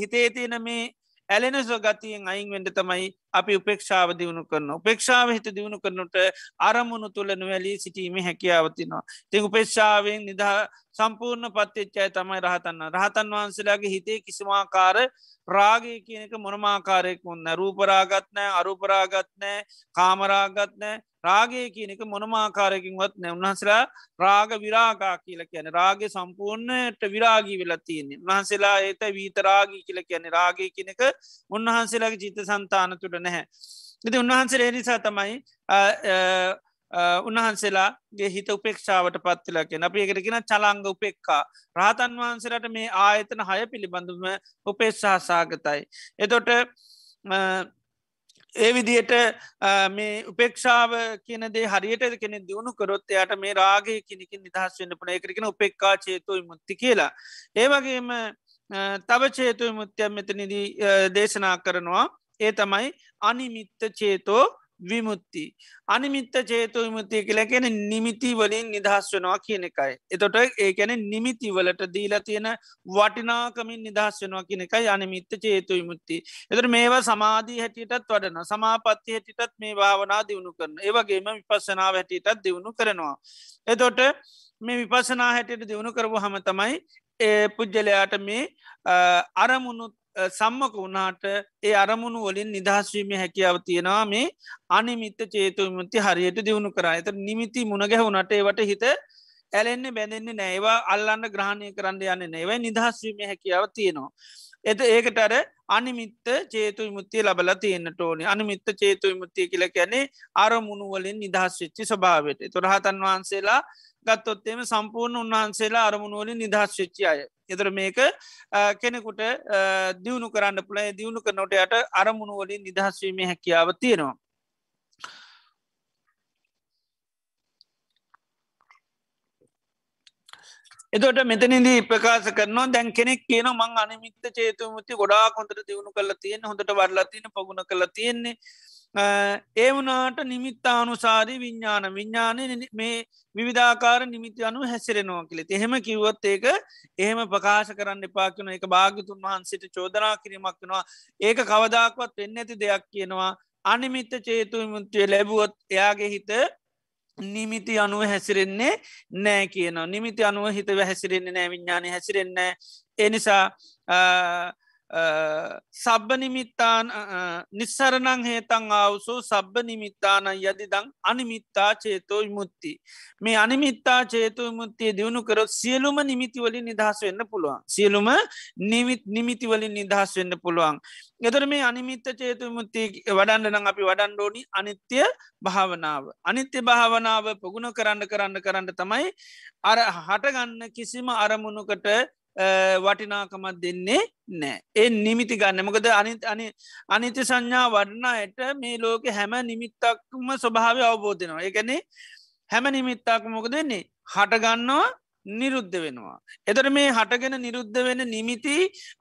හිතේ තියෙන මේ ඇලෙන සොගතියෙන් අයින් වෙන්ඩ තමයි අපි උපේක්ෂාව දියුණු කරන උපේක්ෂාව හිත දියුණු කරනට අරමුණු තුළ නොවැලී සිටීම හැකියාවතිනවා. තිං උපේක්ෂාවෙන් නිදහ සම්පූර්ණ පත්්‍යච්චාය තමයි රහතන්න රහතන් වහන්සේලාගේ හිතේ කිසිමාකාර රාගය කියනක මොනමාකාරයෙක් ඔන්න රූපරාගත්නෑ අරුපරාගත්නෑ කාමරාගත්නෑ රාගය කියනක මොනමාකාරයකින්වත් නැ උන්හන්සලා රාග විරාගා කියල කියන රාගය සම්පූර්ණයට විරාගී වෙලා තියන්නේ උන්හන්සේලා ඒත වීතරාගී කියල කියන රාගය කියනක උන්වහන්සේලාගේ ජීත සන්තාන තුළ නැහැ. ඉති උන්වහන්සේ නිසා තමයි උන්වහන්සේලාගේ හිත උපේක්ෂාවට පත්තිලකෙන අප ඒකරගෙන චලංග උපෙක්කා රහතන් වහන්සේලට මේ ආයතන හය පිළිබඳුම උපේක්ෂා සාගතයි. එතොට ඒ විදියට මේ උපේක්ෂාව කියනදේ හරියට කෙනෙ දියුණු කරොත් එයට මේ රාගය කෙනෙකින් නිදහස් වන්න පුන එකරෙන උපෙක්කා චේතුයි මුත්ති කියලා. ඒවගේම තව චේතුයි මුත්‍යයම් මෙතනිදී දේශනා කරනවා ඒ තමයි අනිමිත්ත චේතෝ විමුත්ති. අනිමිත්ත චේතු විමුත්තිය කියලා ගැන නිමිති වලින් නිදහස් වෙනවා කියන එකයි. එතොට ඒ ගැන නිමිති වලට දීලා තියෙන වටිනාකමින් නිදහස් වෙනවා කියන එකයි අනිමිත්ත චේතු විමුත්ති. එතට මේවා සමාධී හැටියටත් වඩන සමාපත්ති හැටිටත් මේ භාවනා දියුණු කරන ඒවගේම විපස්සනාව හැටියටත් දියුණු කරනවා. එතොට මේ විපසනා හැටියට දියුණු කරපු හම තමයි ඒ පුද්ගලයාට මේ අරමුණුත් සම්මක වුණාට ඒ අරමුණු වලින් නිදහස්වීම හැකියාව තියෙනවා. මේ අනිමිත්ත චේතුමති හරියට දියුණු කර. ඇත නිමිති මුණගැහුණට ඒවට හිත ඇලෙන්නේ බැඳෙන්නේ නෑවා අල්ලන්න ග්‍රහණය කරන්න යන්න නෑවයි නිදහස්වීම හැකියාව තියෙනවා. එත ඒකට අර අනිමිත්ත චේතු විමුත්තිය ලබල තියෙන්න්නට ඕනි. අනිමිත්ත චේතු විමුත්තිය කියල කැනෙ අරමුණු වලින් නිදහස් වෙච්චි ස්වභාවට තොරහතන් වහන්සේලා ගත්තොත්තේම සම්පූර්ණ උන්වහන්සේලා අරමුණුවලින් නිදහස් වෙච්චි අය. එතර මේක කෙනෙකුට දියුණු කරන්න පුළේ දියුණු කරනොට යට අරමුණුවලින් නිදහස්වීම හැකියාව තියෙනවා. එතොට මෙතනිදී ප්‍රකාශ කරනවා දැන් කෙනෙක් කියන මං අනිමිත්ත චේතුමති ගොඩා කොඳට දියුණු කල තියෙන හොඳට වරලා තියෙන පගුණ කල තියෙන්නේ. ඒ වනාට නිමිත්තානුසාරී විඤ්ඥාන විඤ්ඥානය මේ විවිධාකාර නිමිති අනු හැසිරෙනවා කියලෙ. එහෙම කිව්වොත් ඒක එහෙම ප්‍රකාශ කරන්න එපාකින එක භාගිතුන් වහන්සිට චෝදනා කිරීමක් වෙනවා. ඒක කවදාක්වත් වෙන්න ඇති දෙයක් කියනවා. අනිමිත්ත චේතු මුත්‍රය ලැබුවොත් එයාගේ හිත නිමිති අනුව හැසිරෙන්නේ නෑ කියනවා. නිමිති අනුව හිත හැසිරෙන්නේ නෑ විඤ්ඥානය හැසිරෙන්නේ එනිසා සබ්බ නිමිත්තාන නිස්සරණං හේතං ආවසෝ සබ්බ නිමිත්තාන යදිදං අනිමිත්තා චේතෝ මුත්ති මේ අනිමිත්තා චේතු මුත්තිය දියුණු කරොත් සියලුම නිමිතිවලින් නිදහස් වෙන්න පුළුවන්. සියලුම නිමිත් නිමිතිවලින් නිදහස් වෙන්න පුළුවන්. එතර මේ අනිමිත්ත චේතු මුත්ති වඩන්ඩනම් අපි වඩන්ඩෝනි අනිත්‍ය භාවනාව. අනිත්‍ය භාවනාව පොගුණ කරන්න කරන්න කරන්න තමයි අර හටගන්න කිසිම අරමුණුකට වටිනාකමත් දෙන්නේ නෑ ඒ නිමිති ගන්න. මොකද අනි අනි අනිත්‍ය සංඥා වඩනායට මේ ලෝක හැම නිමිත්තක්ම ස්වභාවය අවබෝධනවා එකනේ හැම නිමිත්තාක මොක දෙන්නේ හටගන්නවා නිරුද්ධ වෙනවා. එතර මේ හටගෙන නිරුද්ධ වෙන නිමිති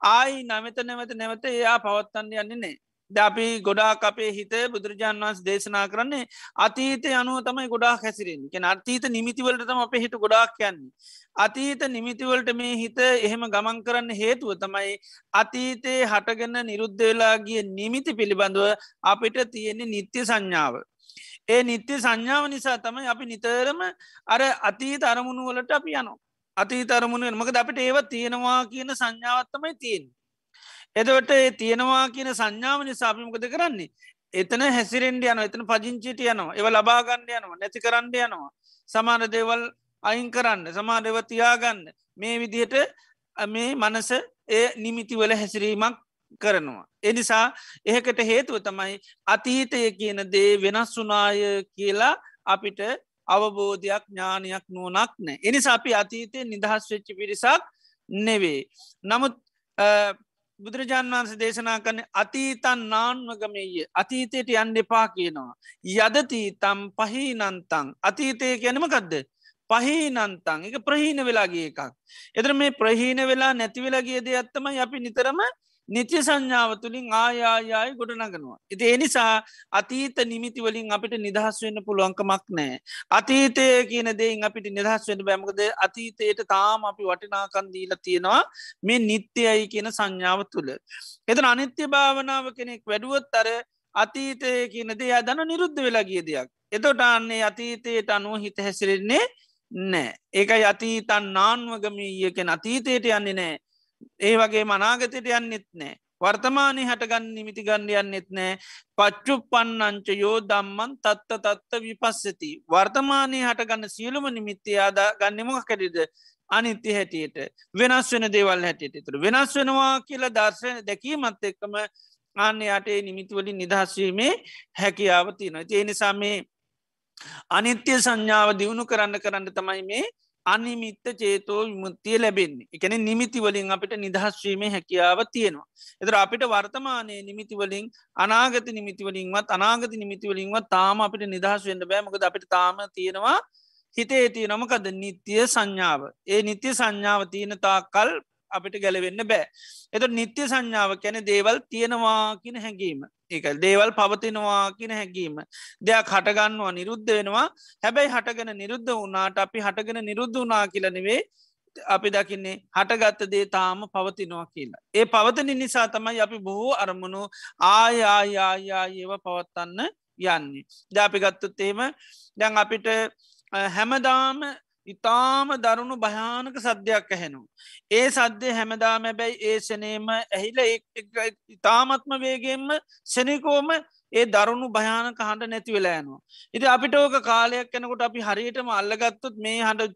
ආයි නමත නැවත නැවත එයා පවත්තන්න යන්නේ නෑ අපි ගොඩාක් අපේ හිත බුදුරජාන් වන්ස් දේශනා කරන්නේ අතීත අනුව තමයි ගොඩා හැසිරෙන් කෙන අතීත නිමිතිවලටතම අප හිට ගොඩාක් යන්නේ. අතීත නිමිතිවලට මේ හිත එහෙම ගමන් කරන්න හේතුව තමයි අතීතයේ හටගන්න නිරුද්ධ වෙලාගේ නිමිති පිළිබඳව අපිට තියෙන්නේ නිත්‍ය සංඥාව. ඒ නිත්‍ය සංඥාව නිසා තමයි අපි නිතරම අර අතීත අරමුණු වලට අපි යනවා. අතීත අරමුණ මකද අපිට ඒව තියෙනවා කියන සංඥාවත්තමයි තියෙන්. එදවට ඒ තියෙනවා කියන සංඥාව නිසාපිමකද කරන්නේ. එතන හැසිරෙන්ඩ යන එතන පජංචිට යනවා එව ලබාගණ්ඩ යනවා නැති කරන්න යනවා. සමාන දේවල් අයින් කරන්න සමානව තියාගන්න මේ විදිහට මේ මනස ඒ නිමිතිවල හැසිරීමක් කරනවා. එනිසා එහෙකට හේතුව තමයි අතීතය කියන දේ වෙනස් වනාය කියලා අපිට අවබෝධයක් ඥානයක් නුවනක් නෑ. එනිසා අපි අතීතය නිදහස් වෙච්චි පිරිසක් නෙවේ. නමුත් බුදුරජාන් වන්ස දේශනා කන අතීතන් නාන්වගමේය අතීතයට යන්න එපා කියනවා. යදතී තම් පහිනන්තං අතීතය ගැනමකදද පහිනන්තං එක ප්‍රහීන වෙලාගේ එකක්. එතර මේ ප්‍රහීන වෙලා නැතිවෙලාගේ දෙයක්ත්තම අපි නිතරම නිත්‍ය සංඥාව තුළින් ආයායායි ගොඩ නගනවා. ඉති එනිසා අතීත නිමිති වලින් අපිට නිදහස් වෙන්න පුළුවන්කමක් නෑ. අතීතය කියන දෙයින් අපිට නිදහස් වෙන බැමකද අතීතයට තාම අපි වටිනාකන් දීල තියෙනවා මේ නිත්‍යයයි කියන සංඥාව තුළ. එතන අනිත්‍ය භාවනාව කෙනෙක් වැඩුවොත් අර අතීතය කියන දේ අදන නිරුද්ධ වෙලා ගිය දෙයක්. එතොට අන්නේ අතීතයට අනුව හිත හැසිරෙන්නේ නෑ. ඒකයි අතීතන් නාන්වගමීයකෙන අතීතයට යන්නේ නෑ ඒ වගේ මනාගතයට යන්නෙත් නෑ. වර්තමානය හටගන්න නිමිති ගණ්ඩ යන්නෙත් නෑ පච්චු පන්නංච යෝ දම්මන් තත්ත තත්ත විපස්සති. වර්තමානය හටගන්න සියලුම නිමිත්ති ආදා ගන්නමක් කැටිද අනිත්‍ය හැටියට වෙනස් වෙන දේවල් හැටියට තුර වෙනස් වෙනවා කියලා දර්ශන දැකීමත් එක්කම අන්න අටේ නිමිතිවලින් නිදහස්වීමේ හැකියාව තියෙනවා. ඒ නිසා මේ අනිත්‍ය සංඥාව දියුණු කරන්න කරන්න තමයි මේ අනිමිත්ත චේතෝ විමුත්තිය ලැබෙන්නේ එකන නිමිතිවලින් අපිට නිදහස්වීමේ හැකියාව තියෙනවා. එතර අපිට වර්තමානය නිමිතිවලින් අනාගත නිමිතිවලින්වත් අනාගත නිමිතිවලින්වත් තාම අපිට නිදහස් වෙන්න බෑමකද අපිට තාම තියෙනවා හිතේ තියෙනමකද නිත්‍යය සංඥාව. ඒ නිත්‍ය සංඥාව තියෙන තා කල් අපිට ගැලවෙන්න බෑ. එත නිත්‍ය සංඥාව කැන දේවල් තියෙනවා කියන හැඟීම ඒක දේවල් පවතිනවා කියන හැඟීම දෙයක් හටගන්නවා නිරුද්ධ වෙනවා හැබැයි හටගෙන නිරුද්ධ වුණාට අපි හටගෙන නිරුද්ධ වනා කියලනෙවේ අපි දකින්නේ හටගත්ත දේ තාම පවතිනවා කියලා. ඒ පවතන නිසා තමයි අපි බොහෝ අරමුණු ආයායායා ඒව පවත්තන්න යන්නේ. ජාපි ගත්තොත් එහෙම දැන් අපිට හැමදාම ඉතාම දරුණු භයානක සද්‍යයක් ඇහෙනු. ඒ සද්‍ය හැමදාම බැයි ඒ සනේම ඇහිල ඉතාමත්ම වේගෙන්ම සෙනකෝම ඒ දරුණු භයානක හඬ නැති වෙලායනවා. ඉති අපිට ඕක කාලයක් කෙනකොට අපි හරියටම අල්ලගත්තුත් මේ හඬ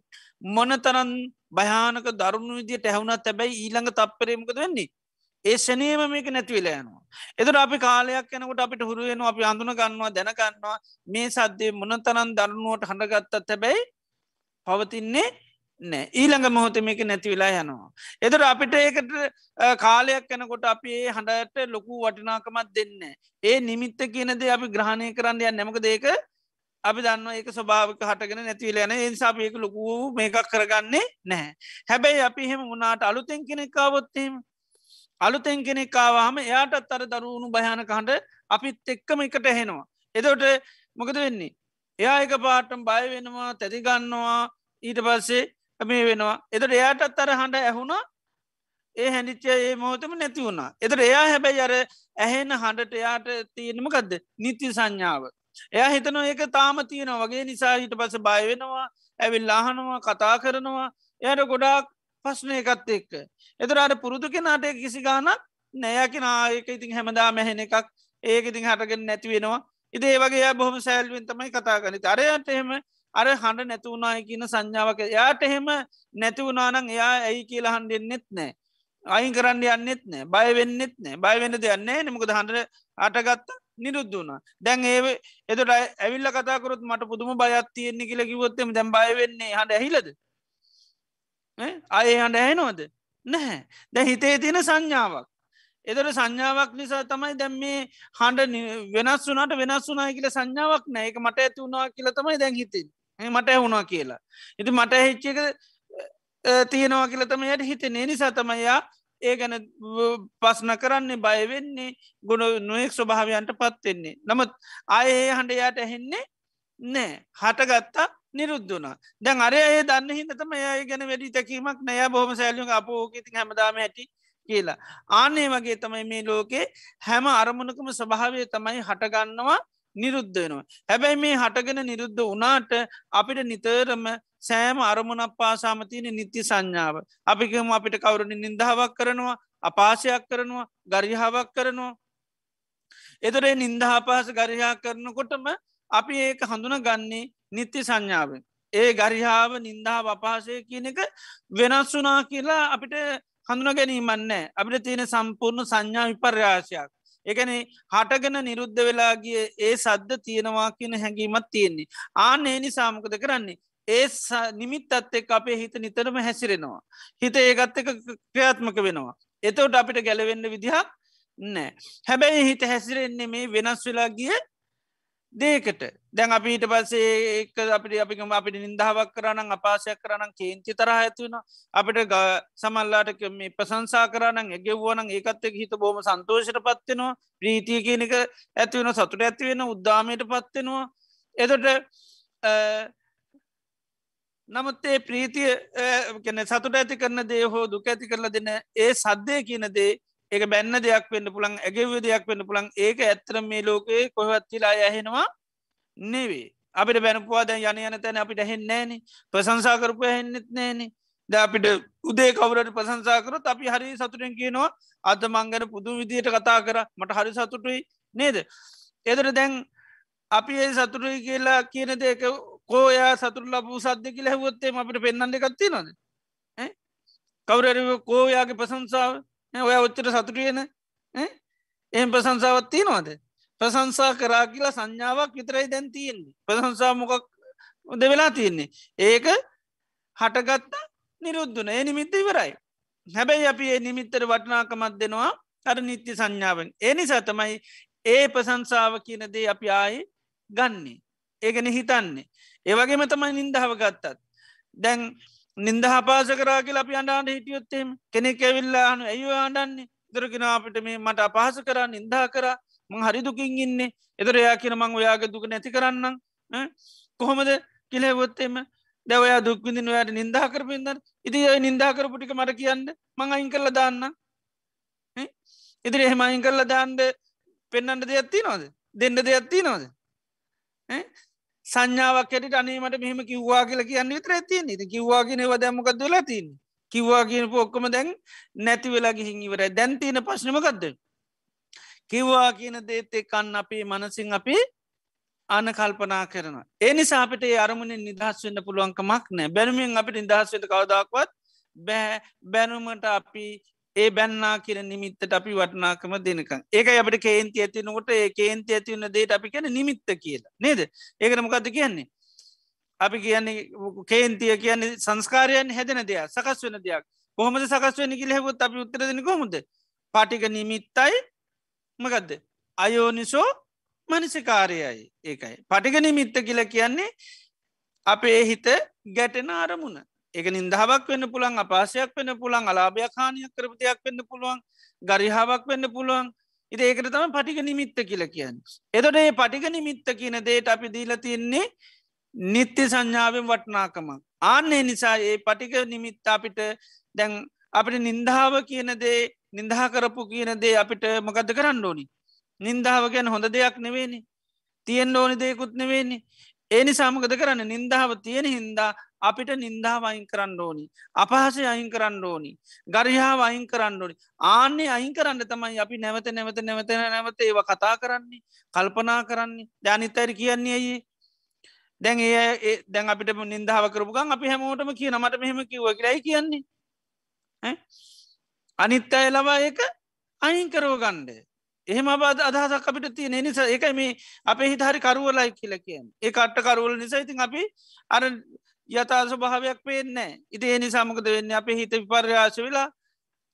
මොනතරන් භයානක දරුණු විදිට ඇහුණත් ඇබැයි ඊළඟ තප්පරේමකද වෙන්නේ. ඒ ෂනේම මේක නැතිවෙලා යනවා. එතර අපි කාලයක් යනකොට අපිට හුරුවෙනවා අපි අඳුන ගන්නවා දැනගන්නවා මේ සද්දේ මොනතරන් දරුණුවට හඬගත්තත් හැබැයි පවතින්නේ නෑ ඊළඟ මොහොත මේක නැතිවෙලා යනවා. එදර අපිට ඒකට කාලයක් යනකොට අපි ඒ හඬට ලොකු වටිනාකමත් දෙන්න. ඒ නිමිත්ත කියනද අපි ග්‍රහණය කරන්න ය නැමක දේක අපි දන්න ඒක ස්වභාවක හටගෙන නැතිවල යන ඒසාපයක ලොකු මේකක් කරගන්නේ නැහැ. හැබැයි අපි එහෙම වුණට අලුතෙන් කෙනෙක්කාවොත්තීම අලුතෙන් කෙනෙක්කාවාහම එයාටත් අර දරුණු භයානක හඬ අපිත් එක්කම එකට හෙනවා. එදොට මොකද වෙන්නේ එයා එක පාටම් බය වෙනවා තැතිගන්නවා ඊට පස්සේ මේ වෙනවා. එතට එයාටත් අර හඬ ඇහුණා. ඒ හැනිච්චය ඒ මෝතම නැති වුණා. එතට එයා හැබැයි අර ඇහෙන හඬට එයාට තියෙනමකක්ද නිති සංඥාව. එයා හිතනවා ඒක තාම තියෙන වගේ නිසා හිට පස බය වෙනවා ඇවිල් ලාහනවා කතා කරනවා. එයට ගොඩාක් පස්්න එකත් එක්ක. එතර අට පුරුදු කෙනාට කිසි ගානක් නෑයකි නායක ඉතින් හැමදා මෙහෙන එකක්. ඒක ඉතින් හටගෙන නැති වෙනවා. ඉති ඒ වගේ බොහම සෑල්ුවෙන් තමයි කතා කනි අරයට එහෙම අර හඬ නැතිවුණනාය කියන සංඥාවක යාට එහෙම නැතිවුණනානං එයා ඇයි කියලා හන්ඩෙන්න්නෙත් නෑ. අයින් කරන්න යන්නෙත් නෑ. බය වෙන්නෙත් නෑ. බය වෙන්න දෙයන්නේ නමුකද හඬ අටගත්ත නිරුද්ධ වුණ. දැන් ඒ එතට ඇවිල්ල කතාකරොත් මට පුදුම බයත් තියෙන්නේ කියල කිවොත්තම දැම් බය වෙන්නේ හඬ ඇහිලද? අය හඬ ඇහෙනෝද නැහැ. දැ හිතේ තියෙන සංඥාවක්. එදර සංඥාවක් නිසා තමයි දැම් මේ හඬ වෙනස් වුනට වෙනස් වුනා කියල සංඥාවක් නෑ. එක මට ඇති වුණවා කියලා තමයි දැන් හිතින් මට ඇහුණා කියලා. ඉති මට හෙච්චක තියෙනවා කියලතම යට හිත නිසා තමයියා ඒ ගැන පස්න කරන්නේ බයවෙන්නේ ගුණ නොයෙක් ස්වභාවයන්ට පත්වෙන්නේ නමුත් අයේ හඬ යාට ඇහෙන්නේ නෑ. හටගත්තා නිරුද්ධ වනා දැන් අරය ඒ දන්න හිද තම ඒ ගැන වැඩි තැකීමක් නෑ. බොහම සැලියුම් අපෝකති හැමදාම ඇති කියලා ආනේ වගේ තමයි මේ ලෝකේ හැම අරමුණකම ස්වභාවය තමයි හටගන්නවා නිරුද්ධ වෙනවා. හැබැයි මේ හටගෙන නිරුද්ධ වනාට අපිට නිතරම සෑම අරමුණක් පාසාම තියෙන නිත්‍ය සංඥාව. අපිකම අපිට කවුරුණ නින්දාවක් කරනවා අපාසයක් කරනවා ගරිහාවක් කරනවා. එතොරේ නින්දහා පහස ගරිහා කරනකොටම අපි ඒක හඳුන ගන්නේ නිත්‍ය සංඥාවෙන්. ඒ ගරිහාාව නින්දහා අපහසය කියන එක වෙනස් වනා කියලා අපිට හඳුන ගැනීමන්නේ අපිට තියෙන සම්පූර්ණ සංඥා විපර්යාශයක්. එකන හටගෙන නිරුද්ධ වෙලාගේ ඒ සද්ධ තියෙනවා කියන හැඟීමත් තියෙන්නේ. ආන ඒ නිසාමකද කරන්නේ. ඒ නිමිත් අත් එක් අපේ හිත නිතරම හැසිරෙනවා. හිත ඒගත් එක ක්‍රියාත්මක වෙනවා. එතවට අපිට ගැලවෙන්න විදිහක් නෑ. හැබැයි හිත හැසිරෙන්නේ මේ වෙනස් වෙලා ගිය දේකට දැන් අපිට පස්සේ එක අපිට අපිකම අපිට නින්දාවක් කරන්න අපාසයක් කරන්න කේන්ති තරහ ඇතිවෙන අපිට සමල්ලාට මේ ප්‍රසංසා කරන්න එගෙව්වනන් ඒකත් එක් හිත බෝම සන්තෝෂයට පත්වෙනවා ප්‍රීතිය කියනක ඇතිවෙන සතුට ඇතිවෙන උද්දාමයට පත්වෙනවා එතොට නමුත් ඒ ප්‍රීතිය කැන සතුට ඇති කරන දේ හෝ දුක ඇති කරල දෙන්න ඒ සද්ධය කියන දේ ඒක බැන්න දෙයක් වෙන්න පුළන් ඇගෙව දෙයක් වෙන්න පුළන් ඒක ඇත්තර මේ ලෝකයේ කොහත්තිලා යහෙනවා නෙවේ අපිට බැනපුවාද යන යන තැන අපිට හෙන්නේන ප්‍රසංසා කරපු හෙන්නෙත් නෑන ද අපිට උදේ කවරට ප්‍රසංසාකරත් අපි හරි සතුරෙන් කියනවා අත මංගන පුදු විදියට කතා කර. මට හරි සතුටුයි. නේද? එදර දැන් අපි ඒ සතුරුයි කියලා කියන දෙක කෝයා සතුර ලබූ සද්‍ය කියල හැවොත්තේ අපිට පෙන්න්න එකත්ති නොද කවර කෝයාගේ ප්‍රසංසාාව ඔය ඔච්චට සතුටියන එහම ප්‍රසංසාවත්තිය නොද ප්‍රසංසා කරා කියලා සංඥාවක් විතරයි දැන් තියෙන්නේ. ප්‍රසංසා මොකක් ද වෙලා තියෙන්නේ? ඒක හටගත්ත නිරුද්ධන ඒ නිමිත්ත ඉවරයි. හැබැයි අපි ඒ නිමිත්තර වටනාකමත් දෙනවා අර නිත්‍ය සංඥාවෙන්. ඒ නිසා තමයි ඒ ප්‍රසංසාව කියන දේ අපි ආයි ගන්නේ. ඒගැන හිතන්නේ ඒවගේම තමයි නින්දහව ගත්තත් දැන් නින්ද හපාස කරාගල අපි අන්ඩාන්ට හිටියොත්තේම කෙනෙක් ඇවිල්ලාහන ඇයි ආඩන්නේ දරගෙන අපිට මේ මට අපහස කරා නින්දා කර. මං හරි දුකින් ඉන්නේ. එතර එයා කියන මං ඔයාගේ දුක නැති කරන්න කොහොමද කිලෙවොත්තෙම දැවයා දුක්විදින ඔයාට නින්දා කරපින්දන්න ඉති ඔය නින්දා කරපුටික මට කියන්න. මං අයින් කරල දාන්න ඉදිරි එහෙම අයින් කරලා දාන්ද පෙන්න්නට දෙයක්ත්ති නොද දෙන්න දෙයක්ත්ති නොද සංඥාවක් ඇට අනීමට මෙහම කිව්වා කියල කියන්න විතර ඇතිය ති කිව්වාගෙන වදමකක් දලා තින් කිව්වා කියන පොක්කම දැන් නැති වෙලා ගිහින් ඉවර දැන්තින පශ්නමකක්ද කිව්වා කියන දේත් එක්කන්න අපේ මනසින් අපි අන කල්පනා කරන. ඒ නිසාපට අරමුණ නිදහස් වන්න පුළුවන්කමක් නෑ බැනුමින් අපිට නිදහස්වට කවදක්වත් බෑ. බැනුමට අපි ඒ බැන්නා කියන නිමිත්තට අපි වටනාකම දෙනකම්. ඒක අපට කේන්ති ඇතිනකොට ඒ කේන්ති ඇතිවන්න දේට අපි කියන නිමිත්ත කියලා. නේද? ඒකනමකක්ද කියන්නේ? අපි කියන්නේ කේන්තිය කියන්නේ සංස්කාරයන් හැදෙන දෙයක් සකස් වෙන දෙයක්. කොහොමද සකස් වෙන කිලෙහොත් අපි උත්තර දෙන කොමුද පාටික නිමිත්තයි මකදද? අයෝනිසෝ මනසිකාරයයි. ඒකයි. පටික නිමිත්ත කියල කියන්නේ අපේ හිත ගැටෙන අරමුණ. එක නින්දහාවක් වෙන්න පුළන් අපාසයක් වෙන්න පුළන් අලාභයක් හානියක් කරපු දෙයක් වෙන්න පුළුවන් ගරිහාාවක් වෙන්න පුළුවන් ඉති ඒකට තම පටික නිමිත්ත කියල කියන්න. එතොට ඒ පටික නිමිත්ත කියන දේට අපි දීල තියෙන්නේ නිත්‍ය සංඥාවෙන් වටනාකමක්. ආන්නේ නිසා ඒ පටික නිමිත්ත අපිට දැන් අපිට නින්දාව කියන දේ නින්දහා කරපු කියන දේ අපිට මොකද කරන්න ඕනි. නින්දාව ගැන හොඳ දෙයක් නෙවෙනි. තියෙන් ඕනි දෙයකුත් නෙවෙනි. ඒ නිසාමකද කරන්න නින්දාව තියෙන හින්දා අපිට නින්දාව අයින් කරන්න ඕනි. අපහසය අයින් කරන්න ඕනි. ගරිහාව අයින් කරන්න ඕනි. ආන්නේ අයින් කරන්න තමයි අපි නැවත නැවත නැවත නැවත ඒව කතා කරන්නේ කල්පනා කරන්නේ ධනිතයිර කියන්නේ ඇයි. දැන් ඒ දැන් අපිට නින්දාව කරපුගන් අපි හැමෝටම කිය නමට මෙහෙම කිව්ව කියලයි කියන්නේ අනිත් අය ලබා ඒක අයින් කරව ගණ්ඩ එහෙම බද අදහසක් අපිට තියෙන නිසා එකයි මේ අපේ හිතහරි කරුවලයි කියල කියෙන් ඒ අට්ට කරුවල නිසා ඉතින් අපි අර යථා ස්වභාවයක් පේන්නේ ඉති ඒ නිසාමකද වෙන්න? අපේ හිත විපර්යාශ වෙලා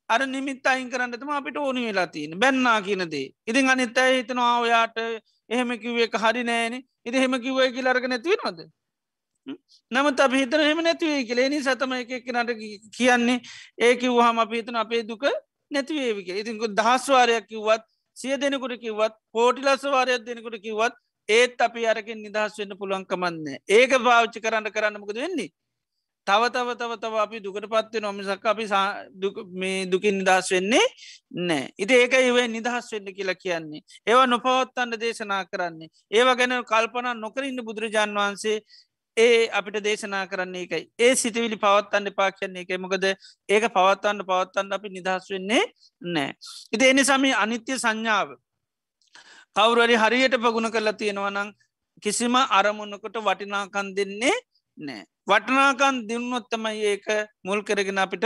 අර නිමිත් අයින් කරන්නටම අපිට ඕනි වෙලා තියන බැන්නා කියනදේ ඉතින් අනිත් අය හිතනවා ඔයාට එහෙම කිව්ව එක හරි නෑන. ඉති හෙම කිව්වය කියලරග නැතිවෙනවද නමුත් අප හිතන හෙම නැතිවේ කියලේනි සතම එක නට කියන්නේ ඒක වහම අපිහිතන අපේ දුක නැතිවේවික ඉතික දහස්වාරයක් කිව්වත් සිය දෙනෙකුට කිව්වත් පෝටිලස්වාරයක් දෙනෙකුට කිව්වත් ඒත් අපි අරකින් නිදහස් වෙන්න පුළුවන්කමන්න ඒක භාවිච්චි කරන්න කරන්නමකද වෙන්නේ? තව තව තව තව අපි දුකට පත්වේ නොමිසක් අපි මේ දුකින් නිදහස් වෙන්නේ නෑ ඉති ඒක ඉවේ නිදහස් වෙන්න කියලා කියන්නේ. ඒවා නොපවත්තන්න දේශනා කරන්නේ. ඒවා ගැන කල්පනා නොකරන්න බුදුරජාන් වහන්සේ ඒ අපිට දේශනා කරන්නේ එකයි. ඒ සිතිවිලි පවත්තන්න පා කියන්නේ එක මොකද ඒක පවත්තන්න පවත්තන්න අපි නිදහස් වෙන්නේ නෑ ඉති එනි සමි අනිත්‍ය සංඥාව කවුරුවරි හරියට පගුණ කරලා තියෙනවනං කිසිම අරමුණකට වටිනාකන් දෙන්නේ නෑ වටනාකන් දිනුවොත්තමයි ඒක මුල් කරගෙන අපිට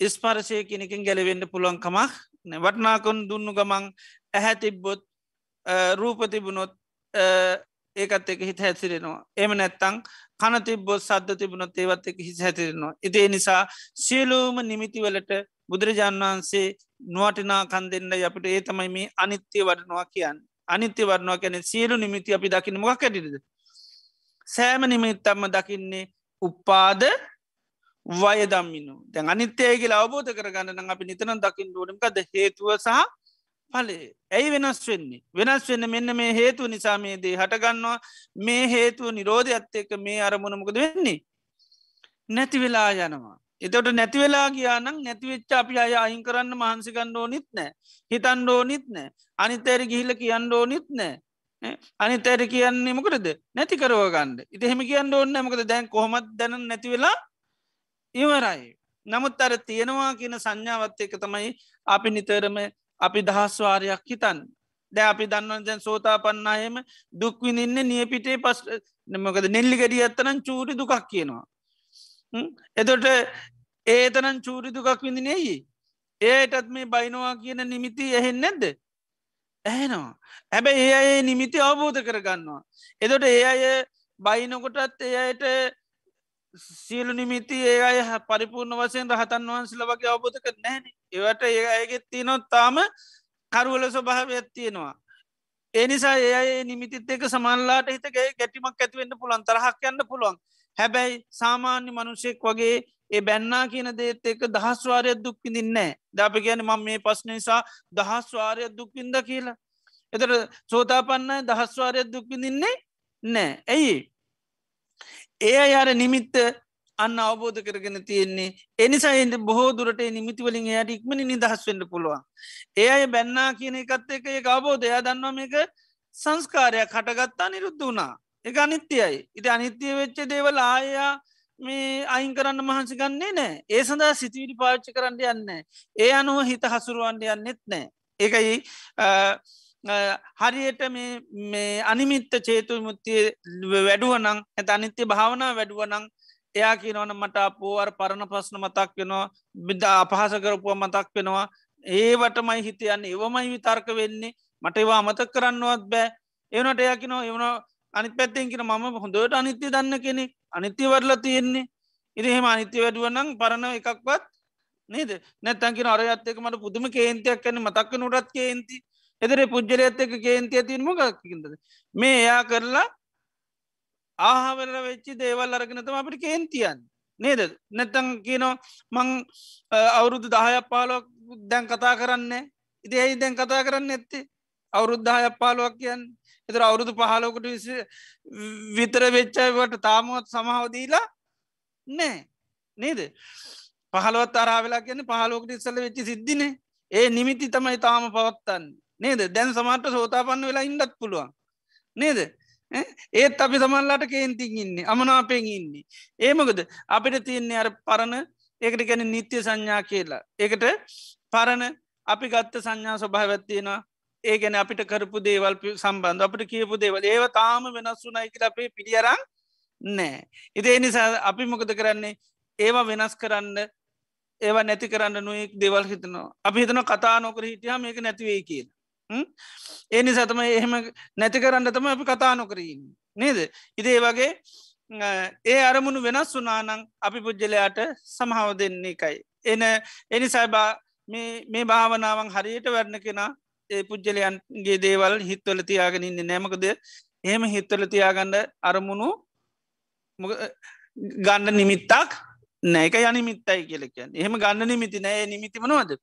ස්පර්ශය කෙනකින් ගැලවෙන්න පුළුවන්කමක් වටනාකොන් දුන්නු ගමන් ඇහැ තිබ්බොත් රූප තිබුණොත් ඒකත් එක හිත හැසිරෙනවා. එම නැත්තං කන තිබ්බොත් සද්ධ තිබුණොත් ඒවත් එක හිස හැතිරෙනවා ඉතිේ නිසා සියලූම නිමිතිවලට බුදුරජාණන් වහන්සේ නුවටිනා කන් දෙන්න අපිට ඒ තමයි මේ අනිත්‍යය වඩනවා කියන්න. අනිත්‍ය වරනවා කැන සියලු නිමිති අපි දකින මොක් කැටිද සෑම නිමිත්තම්ම දකින්නේ උපාද වයදම්මිනු. දැන් අනිත්‍යයගේ අවබෝධ කරගන්න අපි නිතන දකිින් ඩුවනකද හේතුව සහ පලේ ඇයි වෙනස් වෙන්නේ? වෙනස් වෙන්න මෙන්න මේ හේතු නිසාමේදේ හටගන්නවා මේ හේතුව නිරෝධ ඇත්තේක මේ අරමුණමකද වෙන්නේ? නැති වෙලා යනවා. එතට නැතිවෙලා කියානම් නැතිවෙච්ච අපි අය අයින් කරන්න මහන්සිකන්න ඕනිත් නෑ. හිතන් ඕනිත් නෑ. අනිතෑර ගිහිල කියන්න ඕනිත් නෑ. අනි තැර කියන්නේ මොකටද? නැති කරවගන්න ඉතිහෙම කියන්න ඕන්න මොකද දැන් කොහොමත් දැන නැතිවෙලා ඉවරයි. නමුත් අර තියෙනවා කියන සංඥාවත් එක තමයි අපි නිතරම අපි දහස්වාරයක් හිතන් දැ අපි දන්නවන් දැන් සෝතා පන්නායම දුක්විනින්න නියපිටේ පස් නමකද නෙල්ලි ගඩිය ඇත්තනම් චූරි දුකක් කියනවා. එතොට ඒතනන් චූරි දුකක් විඳිනෙයි ඒටත් මේ බයිනවා කියන නිමිති එහෙන් නැද්ද? ඇහෙනවා. හැබැ ඒ අයේ නිමිති අවබෝධ කරගන්නවා. එදොට ඒ අය බයිනකොටත් ඒ අයට සියලු නිමිති ඒ අය පරිපූර්ණ වසයෙන් රහතන් වහන්සල වගේ අවබෝධ කර නැන ඒවට ඒ අයගෙත් තියනොත් තාම කරුවල ස්වභාවයක් තියෙනවා. ඒනිසා ඒ අය නිමිතිත් එක සමල්ලාට හිතගේ ගැටිමක් ඇතිවෙන්න පුළන් තරහක් යන්න පුළුවන්. හැබැයි සාමාන්‍ය මනුෂෙක් වගේ ඒ බැන්නා කියන දේත් එක දහස්වාරයක් දුක්කිදින්නේ දාප කියන මම මේ පස්්න නිසා දහස්වාරයක් දුක්කින්ද කියලා. එතට සෝතාපන්න දහස්වාරයක් දුක්විදින්නේ නෑ ඇයි ඒ අයාර නිමිත්ත අන්න අවබෝධ කරගෙන තියෙන්නේ. එනිසා එද බොහෝ දුරට නිමිතිවලින් එයට ඉක්මනි නිදහස් වෙන්න පුළුවන්. ඒ අය බැන්නා කියන එකත් එක ඒ අවබෝධය. දන්නවා එක සංස්කාරයක් කටගත්තා නිරුද්ධ වුණා. එක අනිත්‍යයයි ඉති අනිත්‍යය වෙච්ච දේවල් ආයා මේ අයින් කරන්න මහන්සි ගන්නේ නෑ ඒ සඳහා සිතිවිලි පාච්චි කරන්න යන්න ඒ අනුව හිත හසුරුවන්ඩ යන්නෙත් නෑ ඒකයි හරියට මේ අනිමිත්ත චේතු මුත්තිය වැඩුවනං ඇත අනිත්‍ය භාවනා වැඩුවනං එයා කියනවන මට අපෝවර් පරණ ප්‍රශ්න මතක් වෙනවා බිද අපහස කරපුුව මතක් වෙනවා. ඒවටමයි හිතයන්න ඒවමයි විතර්ක වෙන්නේ. මට ඒවා අමතක් කරන්නවත් බෑ. එවනට එයකිනෝ එවන අනි පැත්තෙන් කියෙන මම හොඳට අනිත්‍ය දන්න කෙනෙක්. අනිත්‍ය වරලා තියෙන්නේ. ඉරි එහෙම අනිත්‍ය වැඩුවනං පරණ එකක්වත් නේද? නැත්තන්කින අරයත්තක මට පුදුම කේන්තියක් කැන මතක්ක නොටත් කේන්ති. එදර පුද්ජලයත් එක කේන්තිය තියන්ම ගක්කිද මේ එයා කරලා ආහවර වෙච්චි දේවල් අරගෙනතම අපිට කේන්තියන් නේද? නැත්තං කියනෝ මං අවුරුදු දහයක් පාලොක් දැන් කතා කරන්න ඉති ඇයි දැන් කතා කරන්න ඇත්තේ අවුරුද්ධහයක් පාලුවක් කියන්න. එතර අවුරුදු පහලෝකට විස විතර වෙච්චයිවට තාමුවත් සමහවදීලා නෑ නේද? පහලුවත් අරාවෙලා කියන්න පහලෝකට ඉස්සල වෙච්චි සිද්ධිනේ. ඒ නිමිති තමයි තාම පවත්තන්න. නේද? දැන් සමට සෝතාපන්න වෙලා ඉන්නත් පුළුවන්. නේද? ඒත් අපි තමල්ලාට කේන්තින් ඉන්නේ අමනාපෙන් ඉන්නේ. ඒමකද අපිට තියන්නේ අර පරණ ඒකට ගැන නිත්‍ය සංඥා කියලා. ඒකට පරණ අපි ගත්ත සංඥා ස්වභාවත්තියෙන ඒ ගැන අපිට කරපු දේවල් සම්බන්ධ අපට කියපු දේවල්. ඒව තාම වෙනස් වුනයි කියලා අපේ පිළියරන් නෑ. ඉතිේ නිසා අපි මොකද කරන්නේ? ඒවා වෙනස් කරන්න ඒවා නැති කරන්න නොයෙක් දෙවල් හිතනවා. අපි හිතන කතා නොකර හිටියහම මේක නැතිවේ කියන ඒනි සතම එහෙම නැති කරන්න තම අපි කතා නොකරන්න නේද? ඉදේ වගේ ඒ අරමුණු වෙනස් වනානං අපි පුද්ජලයාට සමහාව දෙන්නේ එකයි. එන එනිසාබා මේ භාවනාවන් හරියට වැරණ කෙනා ඒ පුද්ජලයන්ගේ දේවල් හිත්වල තියාගෙන ඉන්න නෑමකද එහෙම හිත්වල තියාගන්න අරමුණු ගණ්ඩ නිමිත්තක් නෑක යනිමිත්තයි කියලකයන් එහෙම ගන්න නිමිති නෑ. නිමිතිමනවද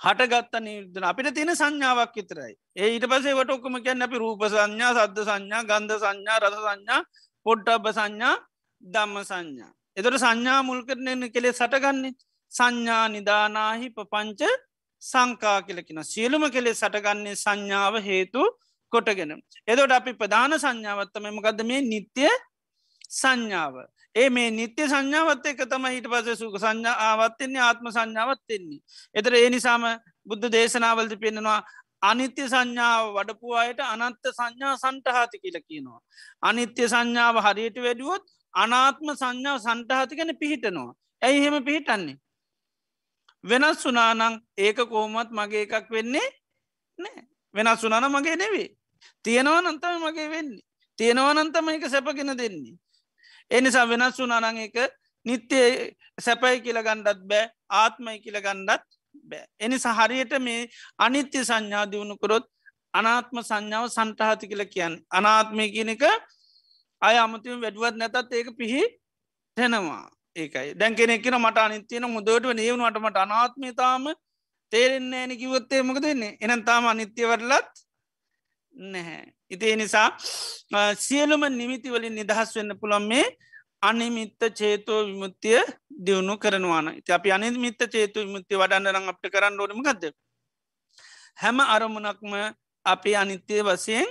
හටගත්ත නිදන අපිට තියෙන සංඥාවක් විතරයි ඒ ඊට පසේ වට ඔක්කම කියන්න අපි රූප සංඥා සද්ධ සංඥා ගන්ධ සංඥා රස සංඥා පොඩ්ඩබ සංඥා දම්ම සංඥා එතොට සංඥා මුල් කරනන කෙළේ සටගන්නේ සංඥා නිදානාහි පපංච සංකා කියලකින සියලුම කෙළේ සටගන්නේ සංඥාව හේතු කොටගෙන. එදොට අපි ප්‍රධාන සංඥාවත්තම මකද මේ නිත්‍ය සංඥාව. ඒ මේ නිත්‍ය සංඥාවත් එක තම හිට පස සුක සංඥා ආවත්වෙන්නේ ආත්ම සංඥාවත්වෙන්නේ. එතර ඒ නිසාම බුද්ධ දේශනාවලද පෙන්නවා අනිත්‍ය සංඥාව වඩපු අයට අනත්ත සංඥා සන්ටහාති කියල කියනවා. අනිත්‍ය සංඥාව හරියට වැඩුවොත් අනාත්ම සංඥාව සන්ටහතිකන පිහිටනවා. ඇයි හෙම පිහිටන්නේ. වෙනස් වනානං ඒක කෝමත් මගේ එකක් වෙන්නේ නෑ වෙනස් වනාන මගේ නෙවේ. තියෙනවා නන්තම මගේ වෙන්නේ. තියෙනවා නන්තම එක සැපගෙන දෙන්නේ. එනිසා වෙනස් වනානං එක නිත්‍ය සැපයි කියල ගණ්ඩත් බෑ ආත්මයි කියල ගණ්ඩත් බෑ. එනි සහරියට මේ අනිත්‍ය සංඥා දියුණුකරොත් අනාත්ම සංඥාව සන්ටහති කියල කියන්න. අනාත්මය කියන එක අය අමතිම වැඩුවත් නැතත් ඒක පිහි තැනවා ඒකයි. දැන් කෙනෙක්ෙන මට අනිත්‍යයන මුදට නියවුණට මට අනාත්මතාම තේරෙන්නේ ඇනි කිවොත්තේ මොක දෙන්නේ එනම් තාම අනිත්‍යවරලත් නැහැ. ඉතිේ නිසා සියලුම නිමිතිවලින් නිදහස් වෙන්න පුළන් මේ අනිමිත්ත චේතෝ විමුත්තිය දියුණු කරනවාන ති අපි අනිමිත්ත චේතු විමුත්ති වඩන්නරං අපට කරන්න ඕනම ගද. හැම අරමුණක්ම අපි අනිත්‍යය වසයෙන්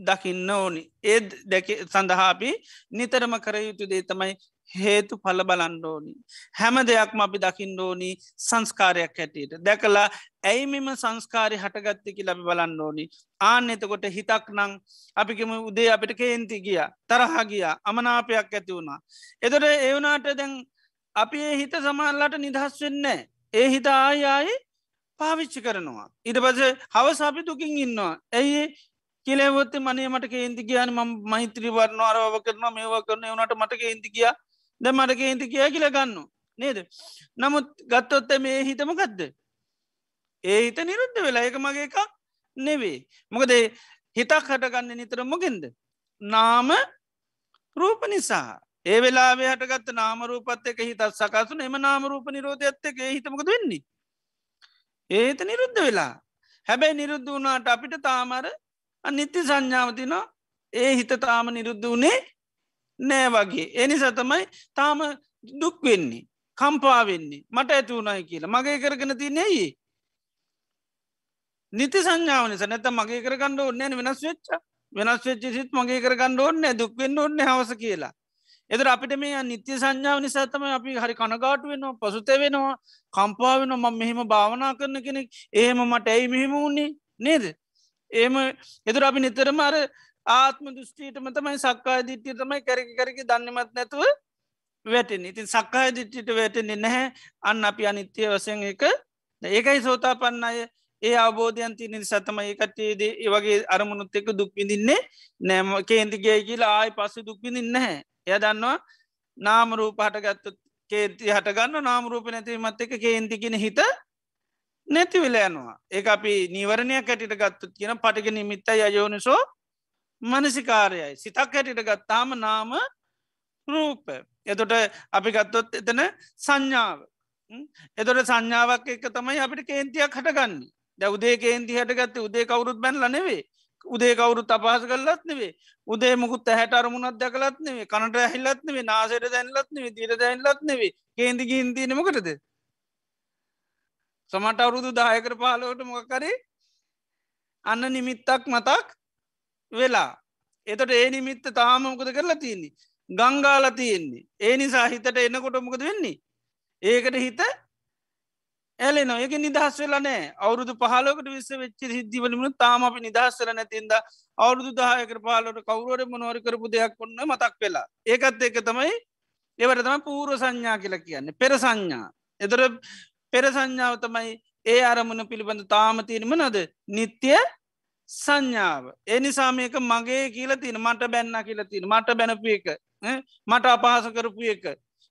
දකින්න ඕනි ඒ දැක සඳහා අපි නිතරම කර යුතු දේ තමයි හේතු පල බලන්ඩෝනි. හැම දෙයක්ම අපි දකිින්ඩෝනි සංස්කාරයක් හැටියට. දැකලා ඇයි මෙම සංස්කාරය හටගත්තකි ලබි බලන්න ඕනි. ආන එතකොට හිතක් නං අපිකම උදේ අපිට කේන්ති ගිය තරහා ගිය අමනාපයක් ඇති වුණා. එතොට ඒවනාට දැන් අපි ඒ හිත සමල්ලට නිදහස් වෙන්නේ. ඒ හිත ආයායි පාවිච්චි කරනවා. ඉට පස හවස අපි දුකින් ඉන්නවා. ඇයි කියලවොත් මනේ මට කේන්ති කියන ම මහිත්‍රී වරණ අරව කරන මේවා කරන වනට මට කේන්ති කියා ද මට කේන්ති කියා කියල ගන්න නේද? නමුත් ගත්තොත්ත මේ හිතම ගත්ද ඒ හිත නිරුද්ධ වෙලා එක මගේ එකක් නෙවේ මොකද හිතක් හටගන්න නිතර මොගෙන්ද නාම රූප නිසා. ඒ වෙලාේ හටගත් නාමරූපත් එක හිතත් සකසුන එම නාමරූප නිරෝධයත්ත එක හිතමකද වෙන්නේ? ඒත නිරුද්ධ වෙලා. හැබැයි නිරුද්ධ වුණාට අපිට තාමර අනිත්‍ය සංඥාවතිනවා ඒ හිත තාම නිරුද්ධ වනේ නෑ වගේ. එනි සතමයි තාම දුක් වෙන්නේ. කම්පාවෙන්නේ මට ඇති වුණයි කියලා. මගේ කරගෙන තිනෙයි. නිති සංඥාවනි නැත මගේ කරගන්න ඕන්නෑ වෙනස් වෙච්ච. වෙනස් වෙච්ච සිත් මගේ කරගන්න ඕන්න දුක්වෙන්න ඔන්න හවස කියලා. එදර අපිට මේ නිත්‍ය සංඥාව නිසාතම අපි හරි කනගාට වෙනවා පසුත වෙනවා කම්පාාවෙන මම මෙහෙම භාවනා කරන කෙනෙක්. ඒහෙම මට ඇයි මෙහෙම වුණේ නේද? ඒම එදුර අපි නිතරම අර ආත්ම දෘෂ්ටීටම තමයි සක්කාය දිට්ටිය තමයි කැරකි කරකි දන්නමත් නැතුව වැටෙන ඉතින් සක්කාය දිට්ටිට වැටෙන්නේ නැහැ. අන්න අපි අනිත්‍යය වසයෙන් එක ඒකයි සෝතා පන්න අය. ඒ අවබෝධයන් තියන සතම ඒකටේද ඒවගේ අරමුණුත් එක දුක්විඳින්නේ නෑම කේන්තිගේ කියලා ආය පස්ස දුක්විඳින්න නැහැ. එය දන්නවා නාමරූප හටගත්තු කේති හටගන්න නාමරූප නැතිවමත් එක කේන්තිගෙන හිත නැති වෙලයනවා ඒ අපි නීවරණයක් කැටිට ගත්තුත් කියන පටික නිමිත්ත යෝනිසෝ මනසිකාරයයි. සිතක් හැටිට ගත්තාම නාම රූප. එතොට අපි ගත්තොත් එතන සංඥාව. එතොට සංඥාවක් එක තමයි අපිට කේන්තියක් හටගන්නේ. ද උදේ කේන්ති හටගත්ත උදේ කවුරුත් බැන් ලනෙවේ උදේ කවුරුත් අපහස කල්ලත් නෙවේ උදේ මුකුත් හැට අරමුණත් දැකලත් නෙවේ කනට ඇහිල්ලත් නෙවේ නාසයට දැන්ලත් නෙවේ දීර දැන්ලත් නෙවේ කේන්ති ගින්තිය නමකටද සමට අවුරුදු දායකර පාලෝට මොකකරේ අන්න නිමිත්තක් මතක් වෙලා. එතට ඒ නිමිත්ත තාමමකද කරලා තියන්නේ? ගංගාල තියෙන්නේ. ඒ නිසා හිතට එන්නකොට මොකද වෙන්නේ? ඒකට හිත ඇලෙන එක නිදහස් වෙලා නෑ අවුරුදු පහලෝකට විස්ස වෙච්ච හිදිවලම තාම අපි නිදහස් වෙල නැතින්ද අවුරුදු දායකට පාලට කවරුවට මොනවර කරපු දෙයක් ඔන්න මතක් වෙලා. ඒකත් එක තමයි ඒවට තම පූර්ව සංඥා කියලා කියන්න. පෙර සංඥා. එතර පෙර සංඥාව තමයි ඒ අරමුණ පිළිබඳ තාම තිීනම නද නිත්‍යය සංඥාව. එනිසා මේක මගේ කියල තින මට බැන්න කියල තින මට බැනපු එක මට අපහස කරපු එක.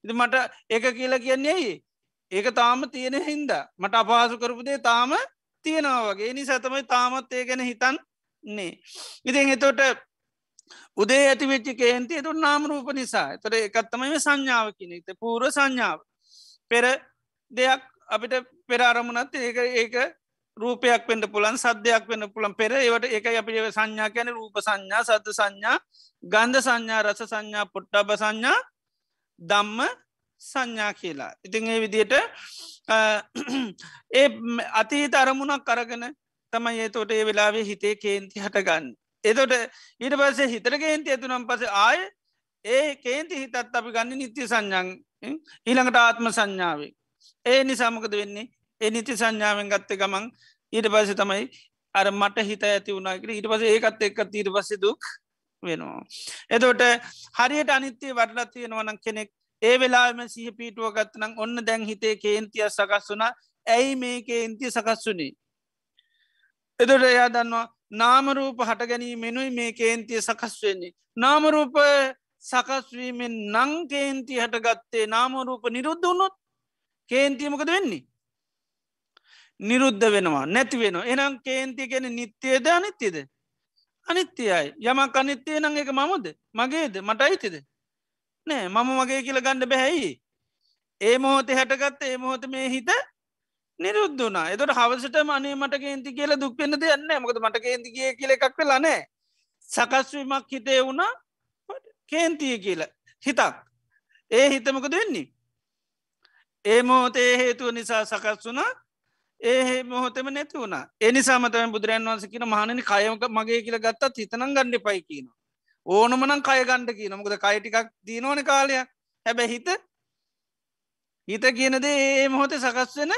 ඉති මට එක කියලා කියන්නේ ඒක තාම තියෙන හින්ද. මට අපහසු කරපුදේ තාම තියෙනවා වගේ. නි සතමයි තාමත් ඒ ගැන හිතන් නේ ඉතින් එතොට උදේ ඇති වෙච්චි කේන්ති තුන් නාමරූප නිසා. තොර එකත්තමයි සංඥාව කෙනෙක්ත පූර සංඥාව. පෙර දෙයක් අපිට පෙරාරමුණත් ඒක ඒක රූපයක් පෙන්ට පුලන් සද්‍යයක් වෙන්න පුළන් පෙර ඒවට එක අපි සංඥා කියන රූප සංඥා සද්ධ සංඥා ගන්ධ සංඥා රස සංඥා පොට්ටබ සංඥා දම්ම සංඥා කියලා. ඉතින් ඒ විදියට ඒ අතීත අරමුණක් කරගෙන තමයි ඒතෝට ඒ වෙලාවේ හිතේ කේන්ති හටගන්න. එතොට ඊට පස්සේ හිතර කේන්ති ඇතුනම් පස ආය ඒ කේන්ති හිතත් අපි ගන්න නිත්‍ය සංඥන් ඊළඟට ආත්ම සංඥාවේ. ඒ නිසාමකද වෙන්නේ ඒ නිති සංඥාවෙන් ගත්ත ගමන් ඊට පස තමයි අර මට හිත ඇති වුණනාකට ඊට පස ඒකත් එක්ක තීර පස දුක් වෙනවා. එතෝට හරියට අනිත්‍යය වටලත් තියෙනවනම් කෙනෙක් ඒ වෙලාම සිහ පීටුව ගත්තනම් ඔන්න දැන් හිතේ කේන්තිය සකස් වුනා ඇයි මේ කේන්තිය සකස් වුනේ. එදොට එයා දන්නවා නාමරූප හට ගැනී මෙනුයි මේ කේන්තිය සකස් වෙන්නේ. නාමරූප සකස්වීමෙන් නං කේන්ති හට ගත්තේ නාමරූප නිරුද්ධ වුණොත් කේන්තියමකද වෙන්නේ. නිරුද්ධ වෙනවා නැති වෙන එනම් කේන්ති ගැන නිත්‍යයද අනිත්‍යද. අනිත්‍යයයි යමක් අනිත්‍යය නං එක මමද? මගේද? මට අයිතිද. නෑ මම මගේ කියල ගණඩ බැහැයි ඒ මොහොත හැටගත්ත ඒ මොහොත මේ හිත නිරුද්ධ වනා එතට හවසට මනේ මට කේන්ති කියල දුක්වෙන්න දෙයන්න මොකද මට කේන්ති කිය කියල එකක් වෙලා නෑ. සකස්වීමක් හිතේ වුණා කේන්තිය කියලා. හිතක්. ඒ හිතමකද වෙන්නේ? ඒ මොහොතේ හේතුව නිසා සකස් වුනා ඒ මොහොතම නැති වුණ. එනිසාමතම බුදුරන් වන්ස කියන මහනනි කයමක මගේ කියල ගත්තත් හිතනම් ගණඩ පයි කියනවා. ඕනමනම් කය ගණ්ඩ කියන මොකද කයිටිකක් දීනවන කාලය හැබැ හිත හිත කියනද ඒ මොහොත සකස් වෙන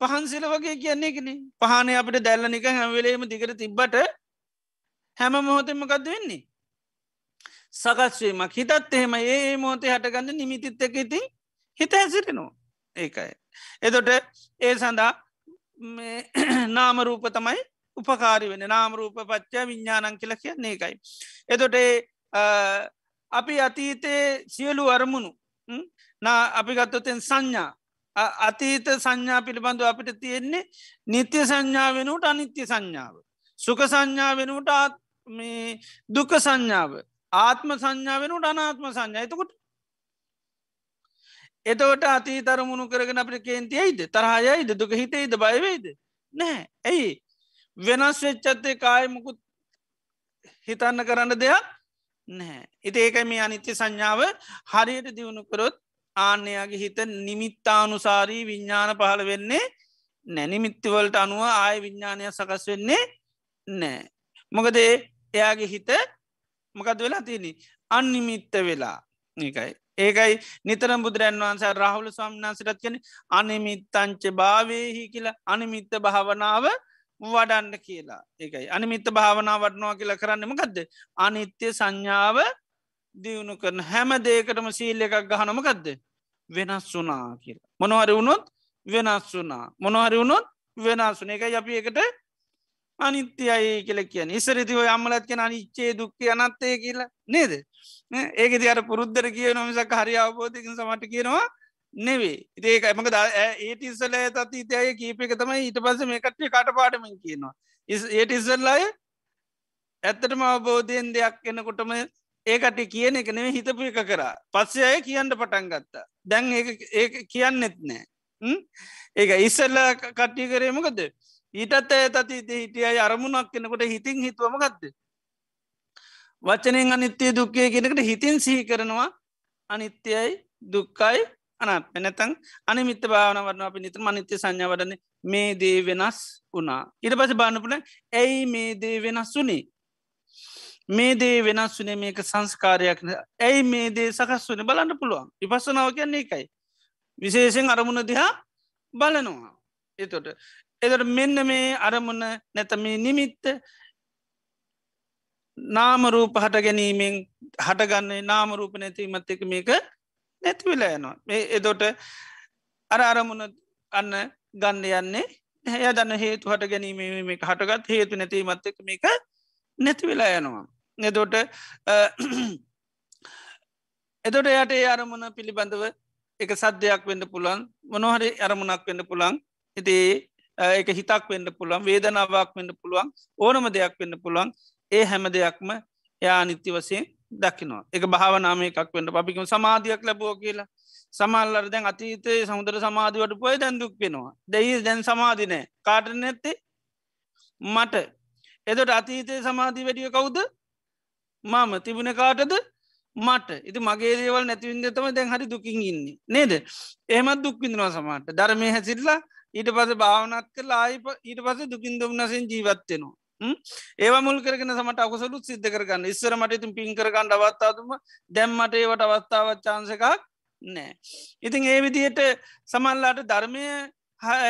පහන්සිල වගේ කියන්නේ කෙනෙ පහන අපට දැල්ලනික හැමවෙලේම දිගට තිබ්බට හැම මොහොතෙමකක්ද වෙන්නේ? සකස්වීමක් හිතත් එහෙම ඒ මොහොතේ හටගන්න නිමිතිත් එක ඉතින් හිත හැසිරෙනවා. ඒකයි. එතොට ඒ සඳහා නාමරූප තමයි උපකාරි වෙන නාමරූප පච්චා විඤ්ඥානන් කියල කියන්නේ එකයි. එතොට අපි අතීතයේ සියලු අරමුණු නා අපි ගත්තොතෙන් සංඥා අතීත සංඥා පිළිබඳු අපිට තියෙන්නේ නිත්‍ය සංඥා වෙනුට අනිත්‍ය සංඥාව. සුක සංඥා වෙනුට දුක සංඥාව ආත්ම සංඥා වෙනුට අනාත්ම සංඥා එතකොට එතවට අති තරමුණු කරගෙන අපට කේන්තියයිද තරහයයිද දුක හිතේද බයවේද නෑ ඇයි? වෙනස් වෙච්චත්තේ කායමකුත් හිතන්න කරන්න දෙයක් නෑ ඉති ඒකයි මේ අනිත්‍ය සංඥාව හරියට දියුණු කරොත් ආන්‍යයාගේ හිත නිමිත්තානුසාරී විඤ්ඥාන පහළ වෙන්නේ නැනිමිත්තිවලට අනුව ආය විඤ්ඥානය සකස් වෙන්නේ නෑ මොකදේ එයාගේ හිත මොකද වෙලා තියනි අන්නිමිත්ත වෙලා. ඒකයි. ඒකයි නිතරම් බුදුරන් වන්සේ රහුල ස්වාම්නාසිරත් කන අනිමිත්තංච භාවයහි කියලා. අනිමිත්ත භාවනාව වඩන්න කියලා. ඒකයි. අනිමිත්ත භාවනා වටනවා කියලා කරන්නම ගදද අනිත්‍ය සංඥාව දියුණු කරන හැම දේකටම සීල් එකක් ගහනමකදද වෙනස් වනා කියලා. මොනවරි වුණොත් වෙනස් වනා මොනවරි වුණොත් වෙනස් වන එක අපි එකට අනිත්‍යයි කියල කියන ඉස්සරතිව අම්මලත් කියෙන අනිච්චේ දුක්කය අනත්තය කියලා නේද? ඒක තියට පුරුද්ධර කිය නොමිසක් හරි අවබෝධයකින් සමට කියනවා නෙවේ ඒක එමක ඒට ඉස්සල තත් ඉතය කීප එක තමයි ඊට පස මේකට කට පාටමින් කියනවා. ඒට ඉස්සල්ලය ඇත්තටම අවබෝධයෙන් දෙයක් එන්නකොටම ඒකට කියන එක නෙවේ හිතපු එක කරා. පස්සේ අය කියන්න පටන් ගත්තා. දැන් ඒ කියන්නෙත් නෑ. ඒක ඉස්සල්ල කට්ටි කරේමකද ඊටත් ඇය තති හිටියයි අරමුණක් කෙනකොට හිතින් හිතුවම ගත්ද වචනයෙන් අනිත්‍යය දුක්කය කෙනෙකට හිතින් සිහි කරනවා. අනිත්‍යයයි දුක්කයි අනත් එනතන් අනිමිත්ත භාවන වරන අපි නිතර මනිත්‍ය සංඥ වඩන මේ දේ වෙනස් වනා ඉට පස බාන්නපුන ඇයි මේ දේ වෙනස් වනේ? මේ දේ වෙනස් වනේ මේක සංස්කාරයක් ඇයි මේ දේ සකස් වන? බලන්න පුළුවන්. විපස්සනාව කියන්නේ එකයි විශේෂෙන් අරමුණ දිහා බලනවා. එතොට එදට මෙන්න මේ අරමුණ නැතම නිමිත්ත නාමරූප හට ගැනීමෙන් හටගන්නේ නාමරූප නැතිීමත් එක මේක නැතිවෙලා යනවා. මේ එදොට අර අරමුණ අන්න ගන්න යන්නේ හැ දන්න හේතු හට ගැනීම මේ හටගත් හේතු නැතිීමත් එක මේක නැතිවෙලා යනවා. එදොට එතොට යට ඒ අරමුණ පිළිබඳව එක සද්‍යයක් වෙන්න පුළන් මොනොහරි අරමුණක් වෙන්න පුළන් ඉතිේ එක හිතක් වෙන්න පුළුවන් වේදනාවක් වෙන්න පුළුවන් ඕනම දෙයක් වෙන්න පුළුවන්. ඒ හැම දෙයක්ම යා නිත්‍ය වසයෙන් දකිනවා. එක භාවනාම එකක් වෙන්න පපිකම සමාධයක් ලැබෝ කියලා. සමල්ලර දැන් අතීතයේ සමුදර සමාධිවට පොය දැන්දුක් වෙනවා. දෙයි දැන් සමාධිනෑ කාට නැත්තේ? මට. එදට අතීතයේ සමාධී වැඩිය කවුද? මම. තිබුණ කාටද? මට. ඉති මගේ දේවල් නැතිවින්දතම දැන් හරි දුකින් ඉන්නේ. නේද? එහමත් දුක්විඳනවා සමට ධර්මය හැසිල්ලා ඊට පස භාවනත් කරලා ආයි ඊට පස දුකින් දුම්නසෙන් ජීවත්වෙනවා ඒවා මුල් කරගෙන සමට අකුසලුත් සිද්ධ කරගන්න. ඉස්සර මට ඉතින් පින් කරගන්න අවත්තාතුම දැම්මට ඒවට අවස්ථාවත් චාන්සකක් නෑ ඉතින් ඒ විදියට සමල්ලාට ධර්මය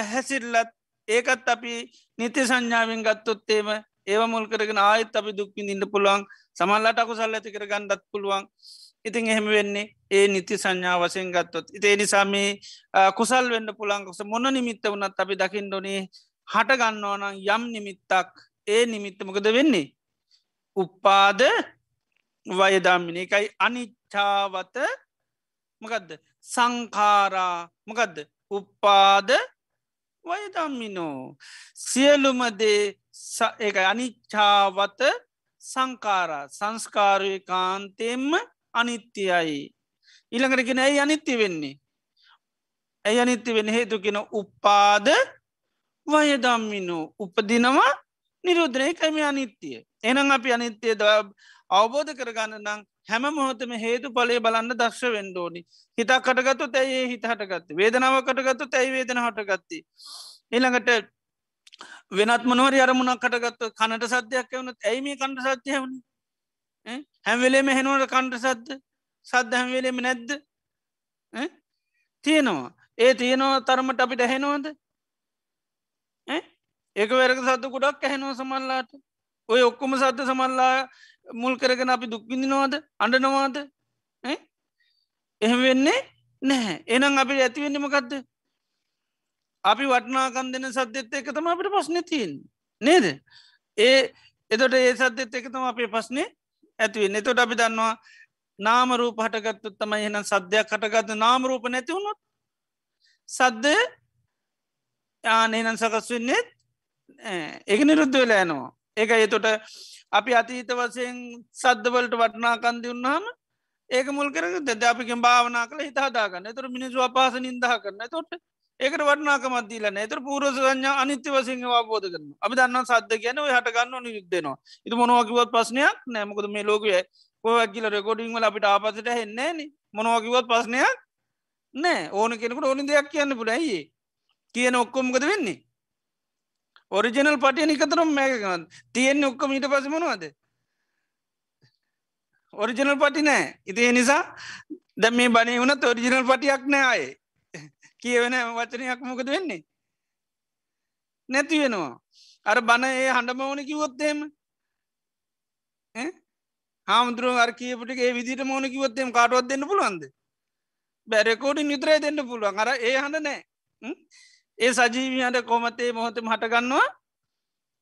හැසිල්ලත් ඒකත් අපි නිති සංඥාවෙන් ගත්තොත්තේම ඒව මුල් කරගෙන ආයත් අපි දුක්පින් ඉන්න පුළුවන්. සමල්ලාට අකුසල් ඇති කර ගන්නඩත් පුළුවන්. ඉතින් එහෙම වෙන්නේ ඒ නිති සංඥා වසයෙන් ගත්තොත්. ඉතිේ නිසා මේ කුසල් වෙන්න පුළන්කොස මොන නිමිත්ත වනත් අපි දකිින් ඩොනේ හට ගන්නවනම් යම් නිමිත්තක් ඒ නිමිත්තමකද වෙන්නේ? උප්පාද වයදම්මින එකයි. අනිච්චාවත මකදද? සංකාරා මකදද? උප්පාද වයදම්මිනෝ සියලුමදේ එක අනිච්චාවත සංකාරා සංස්කාරය කාන්තෙන්ම අනිත්‍යයයි. ඉළඟටගෙන ඇයි අනිත්‍ය වෙන්නේ. ඇයි අනිත්‍ය වෙන හේතුකෙන උපාද වයදම්මිනු උපදිනවා නිරුද්ධනය කැම අනිත්‍යය. එනම් අපි අනිත්‍යය ද අවබෝධ කරගන්න නම් හැම මොහොතම හේතු පලේ බලන්න දක්ෂ වෙන්ඩෝනි හිතා කටගත්තු ඇයි හිත හටගත්ත? වේදනාව කටගත්තු ඇයි වේදන හටගත්ති. එළඟට වෙනත් මනවරි අරමුණක් කටගත්තු කනට සද්‍යයක් වනත් ඇයි මේ කණ්ඩ සත්‍යය වුණ හැම්වෙලේම හෙනුවට කණ්ට සද්ද? සද්ධ හැම්වෙලේම නැද්ද? තියෙනවා. ඒ තියෙනවා තරමට අපිට ඇහෙනවාද? ඒක වැරක සත්තු ගොඩක් ඇහෙනවා සමල්ලාට ඔය ඔක්කොම සත්‍ය සමල්ලා මුල් කරගෙන අපි දුක්විඳිනවාද අඩනවාද එහෙම වෙන්නේ නැහැ. එනම් අපි ඇතිවෙන්නමකක්ද අපි වටනාකන් දෙන සද්‍යත් එක තම අපිට පස්්න තිීන් නේද? ඒ එතොට ඒ සද්‍යත් එක තම අපේ පස්නේ ඇතිවෙන්න තොට අපි දන්නවා නාමරූප හටගත්තු තමයි එනම් සද්‍යයක් හටගත්ත නාමරූප නැතිවුණොත් සද්ද යානේනන් සකස් වෙන්නේෙත් එක නිරුද්ධ වෙලා යනවා. ඒක එතොට අපි අතීත වසයෙන් සද්ධවලට වටනාකන්දි උන්නාම ඒක මුල් කර ද අපික භාවනා කළ හිතාදාගන්න තුර මිනිසු අපාස නින්දහ කරන්න තොට ඒකට වටනාකමත්දීල නතර පූරස සංඥා අනිත්‍ය වසිංහ අවබෝධ කරන අපි දන්න සද්ද කියන හට ගන්න නිරුද්ධනවා ඉති මොනවකිවත් පස්නයක් නෑමකද මේ ලෝකය පොවැකිල රෙකෝඩිං වල අපිට ආපසට හෙන්නේ න. මොනවකිවත් පස්නයක් නෑ ඕන කෙනෙකුට ඕනි දෙයක් කියන්න පුඩයි කියන ඔක්කොම්කද වෙන්නේ? ඔරිජනල් පටිය නිකතරම් මේකගන්න තියෙන්නේ ඔක්කොම ඊට පස මොනවද? ඔරිජනල් පටි නෑ. ඉතිේ නිසා දැ මේ බනය වුණත් ඔරිජිනල් පටියක් නෑ අයේ. කියවෙන වචනයක් මොකද වෙන්නේ? නැති වෙනවා. අර බණ ඒ හඬම ඕන කිවොත්තේම හාමුදුරුව අර කියපටිගේ විදිට මෝන කිවොත්තේම කාටුවත් දෙන්න පුළුවන්ද? බැරකෝඩි නිතරය දෙන්න පුළුවන්. අර ඒ හඬ නෑ. ඒ සජීවියට කොමතේ මොහොතම හටගන්නවා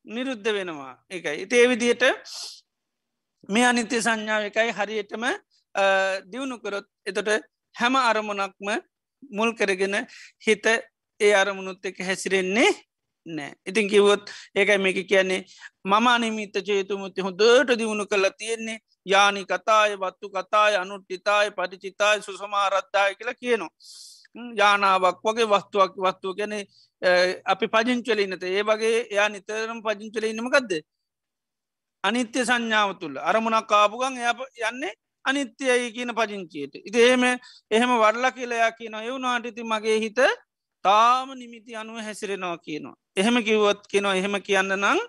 නිරුද්ධ වෙනවා. එකයි ඉතේ විදියට මේ අනිත්‍ය සංඥාව එකයි හරියටම දියුණුකරොත් එතොට හැම අරමුණක්ම මුල් කරගෙන හිත ඒ අරමුණුත් එක හැසිරෙන්නේ නෑ ඉතින් කිවොත් ඒකයි මේක කියන්නේ මම අනිමිත චේතුමුත්ති හොදට දියුණු කළ තියෙන්නේ යානි කතාය වත්තු කතාය අනුට්ටිතාය පටිචිතාය සුසමාරත්තාය කියලා කියනවා. යානාවක් වගේ වස්තුවක් වස්තුව ගැන අපි පජංචලන්නත ඒ වගේ එයා නිතරම් පජංචල ඉන්නමකක්ද අනිත්‍ය සංඥාව තුළ. අරමුණක් කාපුගන් එ යන්නේ අනිත්‍යයයි කියන පජංචියට ඉති එහෙම එහෙම වරලා කියලයා කියන එවුනාට ඉති මගේ හිත තාම නිමිති අනුව හැසිරෙනවා කියනවා. එහෙම කිව්වොත් කියනවා එහෙම කියන්න නං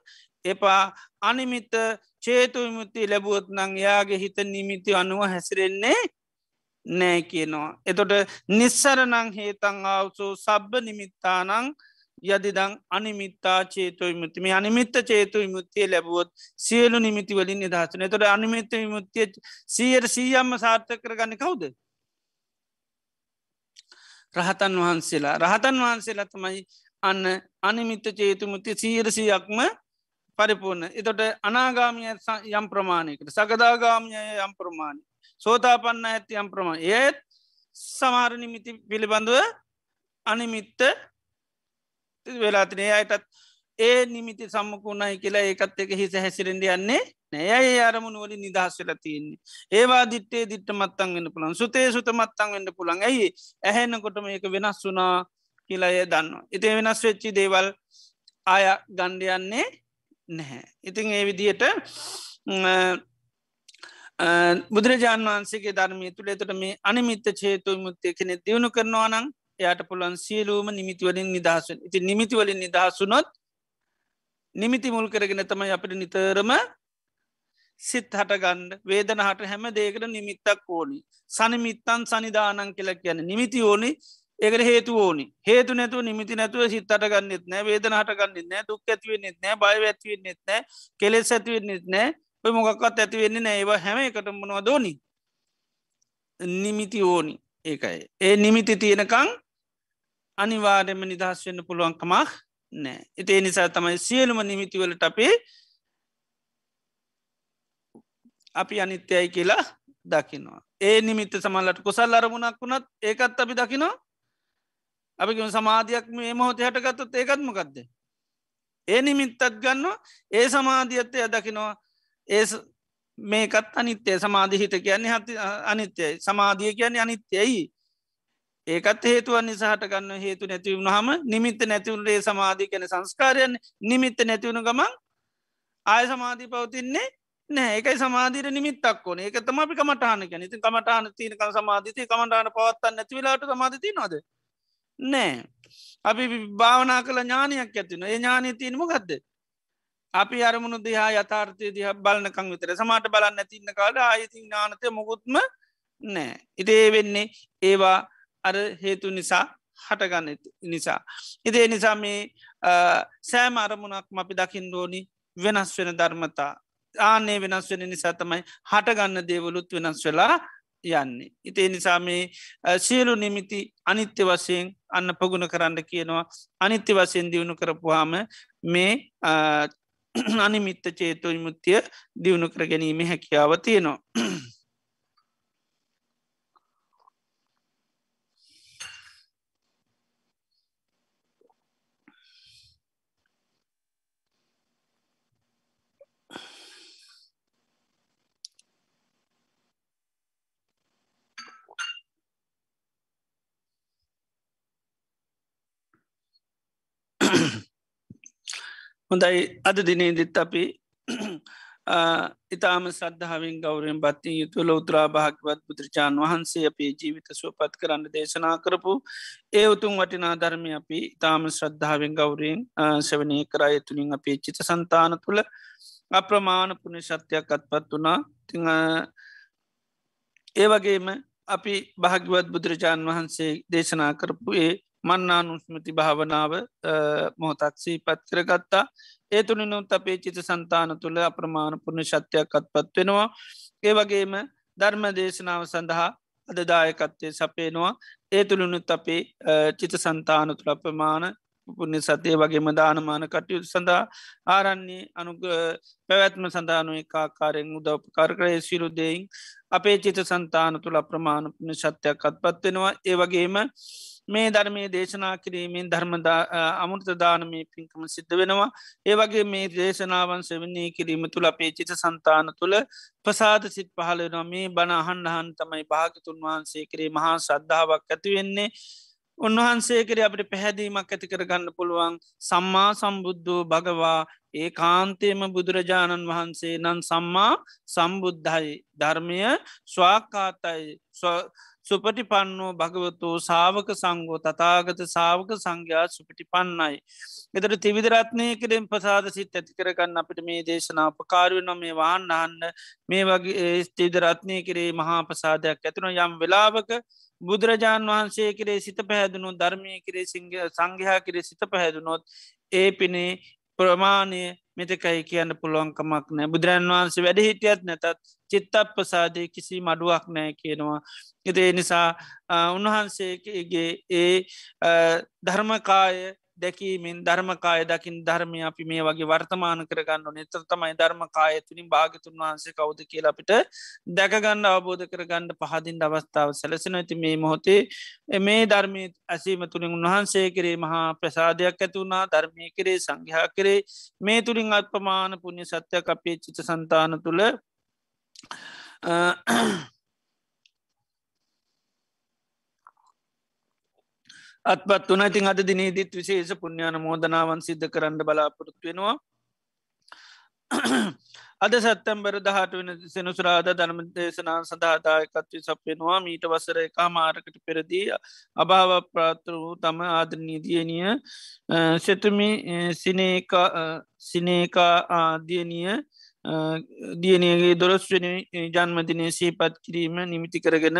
එපා. අනිමිත්ත චේතු විමුත්ති ලැබුවොත් නං යාගේ හිත නිමිති අනුව හැසිරෙන්නේ නෑ කියනවා. එතොට නිස්සරනං හේතං ආවසෝ සබ්බ නිමිත්තානං යදිදං අනිමිත්තා චේතු විමුත්ති මේ අනිමිත්ත චේතු විමුත්තිය ලැබුවොත් සියලු නිමිති වලින් නිදහසන තොට අනිමිත්ත විමුත්තිය සියයට සීයම්ම සාර්ථක කරගන්න කවුද? රහතන් වහන්සේලා. රහතන් වහන්සේලා තමයි අන්න අනිමිත්ත චේතුමුත්ති සීරසියක්ම පරිපූර්ණ. එතොට අනාගාමිය යම් ප්‍රමාණයකට සකදාගාමිය යම් ප්‍රමාණය සෝතාපන්න ඇති යම් ප්‍රමාණ. ඒත් සමාර නිමිති පිළිබඳුව අනිමිත්ත වෙලාතිනේ අයටත් ඒ නිමිති සම්මකුණයි කියලා ඒකත් එක හිස හැසිරෙන්ඩ යන්නේ නෑ. ඒ අරමුණ වලින් නිදහස් වෙලා තියන්නේ. ඒවා දිට්ටේ දිට්ට මත්තන් වන්න පුළන් සුතේ සුත මත්තන් වන්න පුළන් ඇයි? ඇහෙන්නකොට මේක වෙනස් වුනා කියලාය දන්න ඉති වෙනස් වෙච්චි දේවල් ආය ගණ්ඩයන්නේ නැහැ. ඉතින් ඒ විදියට බුදුරජාන් වන්සේගේ ධර්මය තුළ එතට මේ අනිමිත්ත චේතු මුත්තය කෙනෙ දියුණු කරනවා නං එයට පුළන් සියලූම නිමිතිවලින් නිදහසුන් ඉති නිමිතිවලින් නිදහසුනොත් නිමිති මුල් කරගෙන තමයි අපට නිතරම සිත් හටගන්න වේදන හට හැම දේකට නිමිත්තක් ඕනි. සනිමිත්තන් සනිධානන් කියලා කියන නිමිති ඕනි ඒකට හේතු ඕනි. හේතු නැතුව නිමිති නැතුව සිත් අටගන්නෙත් නෑ වේදන හටගන්නෙත් නෑ දුක් ඇතිවෙන්නෙත් නෑ බය ඇතිවෙන්නෙත් නෑ කෙලෙස් ඇතිවෙන්නෙත් නෑ. ඔය මොකක්වත් ඇතිවෙන්නේ නෑ. ඒවා හැම එකට මොනවා දෝනි නිමිති ඕනි. ඒකයි. ඒ නිමිති තියෙනකං අනිවාර්යම නිදහස් වෙන්න පුළුවන්කමක් නෑ. ඉතිේ නිසා තමයි සියලුම නිමිතිවලට අපේ අපි අනිත්‍යයි කියලා දකිනවා. ඒ නිමිත්ත සමල්ලට කුසල් අරමුණක් වුණත් ඒකත් අපි දකිනවා. අපි සමාධයක් මේ මොහොත හටගත්තත් ඒකත්මකක්ද ඒ නිමිත්තත් ගන්න ඒ සමාධියත්තය දකිනවා. ඒ මේකත් අනිත්‍යය. සමාධිහිත කියන්නේ හති අනිත්‍යයි. සමාධිය කියන්නේ අනිත්‍යයි. ඒකත් හේතුවන් නිසාහට ගන්න හේතු නැතිවුණ හම නිමිත්ත නැතිවුණේ සමාධී කැන සංස්කාරයන් නිමිත්ත නැතිවුණු ගමන් ආය සමාධී පවතින්නේ නෑ එකයි සමාධීර නිමිත්තක් ඕන. ඒක තම අපි කමටහන කැන ඉතින් කමටහන තියනක සමාධීති කමටහන පවත්තන්න නැතිවෙලාට සමාධති නොද නෑ අපි භාවනා කළ ඥානයක් ඇතින ඒ ඥානය තියනම ගත්ද අපි අරමුණු දිහා යථාර්ථය දිහ බලනකං විතර සමාට බලන්න ඇතින්න කාල ආයති ඥානතය මොකුත්ම නෑ ඉතේ වෙන්නේ ඒවා අර හේතු නිසා හටගන්න නිසා. ඉදේ නිසා මේ සෑම අරමුණක්ම අපි දකිින් දෝනි වෙනස් වෙන ධර්මතා ආනේ වෙනස් වෙන නිසා තමයි හටගන්න දේවලුත් වෙනස් වෙලා යන්නේ. ඉතේ නිසා මේ සියලු නිමිති අනිත්‍ය වශයෙන් අන්න පගුණ කරන්න කියනවා අනිත්‍ය වශයෙන් දියුණු කරපුහාම මේ අනිමිත්ත චේතු විමුත්තිය දියුණු කර ගැනීම හැකියාව තියෙනවා. හොඳයි. අද දිනේදිත් අපි ඉතාම සද්ධාවෙන් ගෞරයෙන් බත්ති යුතු ලෝත්‍රා භාගවත් බුදුරජාණන් වහන්සේ අපේ ජීවිත සුවපත් කරන්න දේශනා කරපු ඒ උතුම් වටිනා ධර්මය අපි ඉතාම ශ්‍රද්ධාවෙන් ගෞරයෙන් සවනය කරය තුළින් අපේ චිත සන්තාන තුළ අප්‍රමාණ පුුණ ශත්‍යයක් අත්පත් වනා ති ඒ වගේම අපි භාග්‍යවත් බුදුරජාණන් වහන්සේ දේශනා කරපු ඒ මන්නානුස්මති භාවනාව මොහොතක්සී පත් කරගත්තා. ඒ තුළිනුත් අපේ චිත සන්තාන තුළ අප්‍රමාණ පුුණ ශත්‍යයක් අත්පත් වෙනවා. ඒ වගේම ධර්ම දේශනාව සඳහා අදදායකත්තේ සපේනවා ඒ තුළිනුත් අපේ චිත සන්තාන තුළ අප්‍රමාණ පුුණ්‍ය සතිය වගේම දානමාන කටයුතු සඳහා ආරන්නේ අනු පැවැත්ම සඳානුව කාකාරයෙන් උදව්පකාර කරය. සිරුදෙයින් අපේ චිත සන්තාන තුළ අප්‍රමාණ පුුණ ශත්‍යයක් අත්පත්වෙනවා ඒ වගේම මේ ධර්මය දේශනා කිරීමෙන් ධර්මදා අමුෘතදානමය පින්කම සිද්ධ වෙනවා. ඒවගේ මේ දේශනාවන් සෙවන්නේ කිරීම තුළ අපේ චිත සන්තාන තුළ ප්‍රසාද සිත් පහලනවා මේ බණ අහන්හන් තමයි භාගතුන් වහන්සේ කරේ මහා සද්ධාවක් ඇතිවෙන්නේ උන්වහන්සේ කර අපට පැහැදීමක් ඇති කරගන්න පුළුවන් සම්මා සම්බුද්ධෝ භගවා ඒ කාන්තේම බුදුරජාණන් වහන්සේ නන් සම්මා සම්බුද්ධයි. ධර්මය ස්වාකාතයි. සුපටි පන්නෝ භගවතු සාවක සංගෝ තතාගත සාවක සංඝයා සුපටි පන්නයි. එතට තිවිදරත්නය කරෙන් පසාද සිත් ඇති කරගන්න අපිට මේ දේශනා උපකාරය නො මේ වාන් අහන්න මේ වගේ ස්තිවිදරත්නය කරේ මහා පසාදයක් ඇතින යම් වෙලාවක බුදුරජාණන් වහන්සේ කරේ සිත පැහැදුණු ධර්මය කරේ සංඝයා කරේ සිත පැහැදුනොත් ඒ පිනේ ප්‍රමාණය මෙතකයි කියන්න පුළුවන්කමක් නෑ බුදුරන් වහන්සේ වැඩ හිටියත් නැතත් චිත්තප ප්‍රසාදය කිසි මඩුවක් නෑ කියනවා. එතේ නිසා උන්වහන්සේගේ ඒ ධර්මකාය දැකීමෙන් ධර්මකාය දකිින් ධර්මය අපි මේ වගේ වර්තමාන කරගන්න නතර තමයි ධර්මකාය තුළින් භාගතුන් වහන්සේ කවුද කියලා අපිට දැකගන්න අවබෝධ කරගන්න පහදින් අවස්ථාව සැලසෙන ඇති මේ මොහොතේ මේ ධර්මය ඇසීම තුළින් උන්වහන්සේ කරේ මහා ප්‍රසාධයක් ඇතිවුණා ධර්මය කරේ සංඝයා කරේ මේ තුළින් අත්පමාන පුුණ්‍ය සත්‍යයක් අපේ චිත සන්තාන තුළ අත්පත් වන ඉතින් අද දිනේදීත් විශේෂ පුුණ්ඥාන මෝදනාවන් සිද්ධ කරන්න බලාපොරොත්තු වෙනවා. අද සත්තම්බර දහට වෙන සෙනුසරාද ධර්ම දේශනා සඳහාදායකත්වය සපයනවා මීට වසර එකා මාරකට පෙරදී අභාව ප්‍රාත්‍ර වූ තම ආදරනීදියනිය සෙතුමි සිනේකා සිනේකා ආදියනිය දියනයගේ දොරස්වනි ජන්මදිනය සීපත් කිරීම නිමිති කරගෙන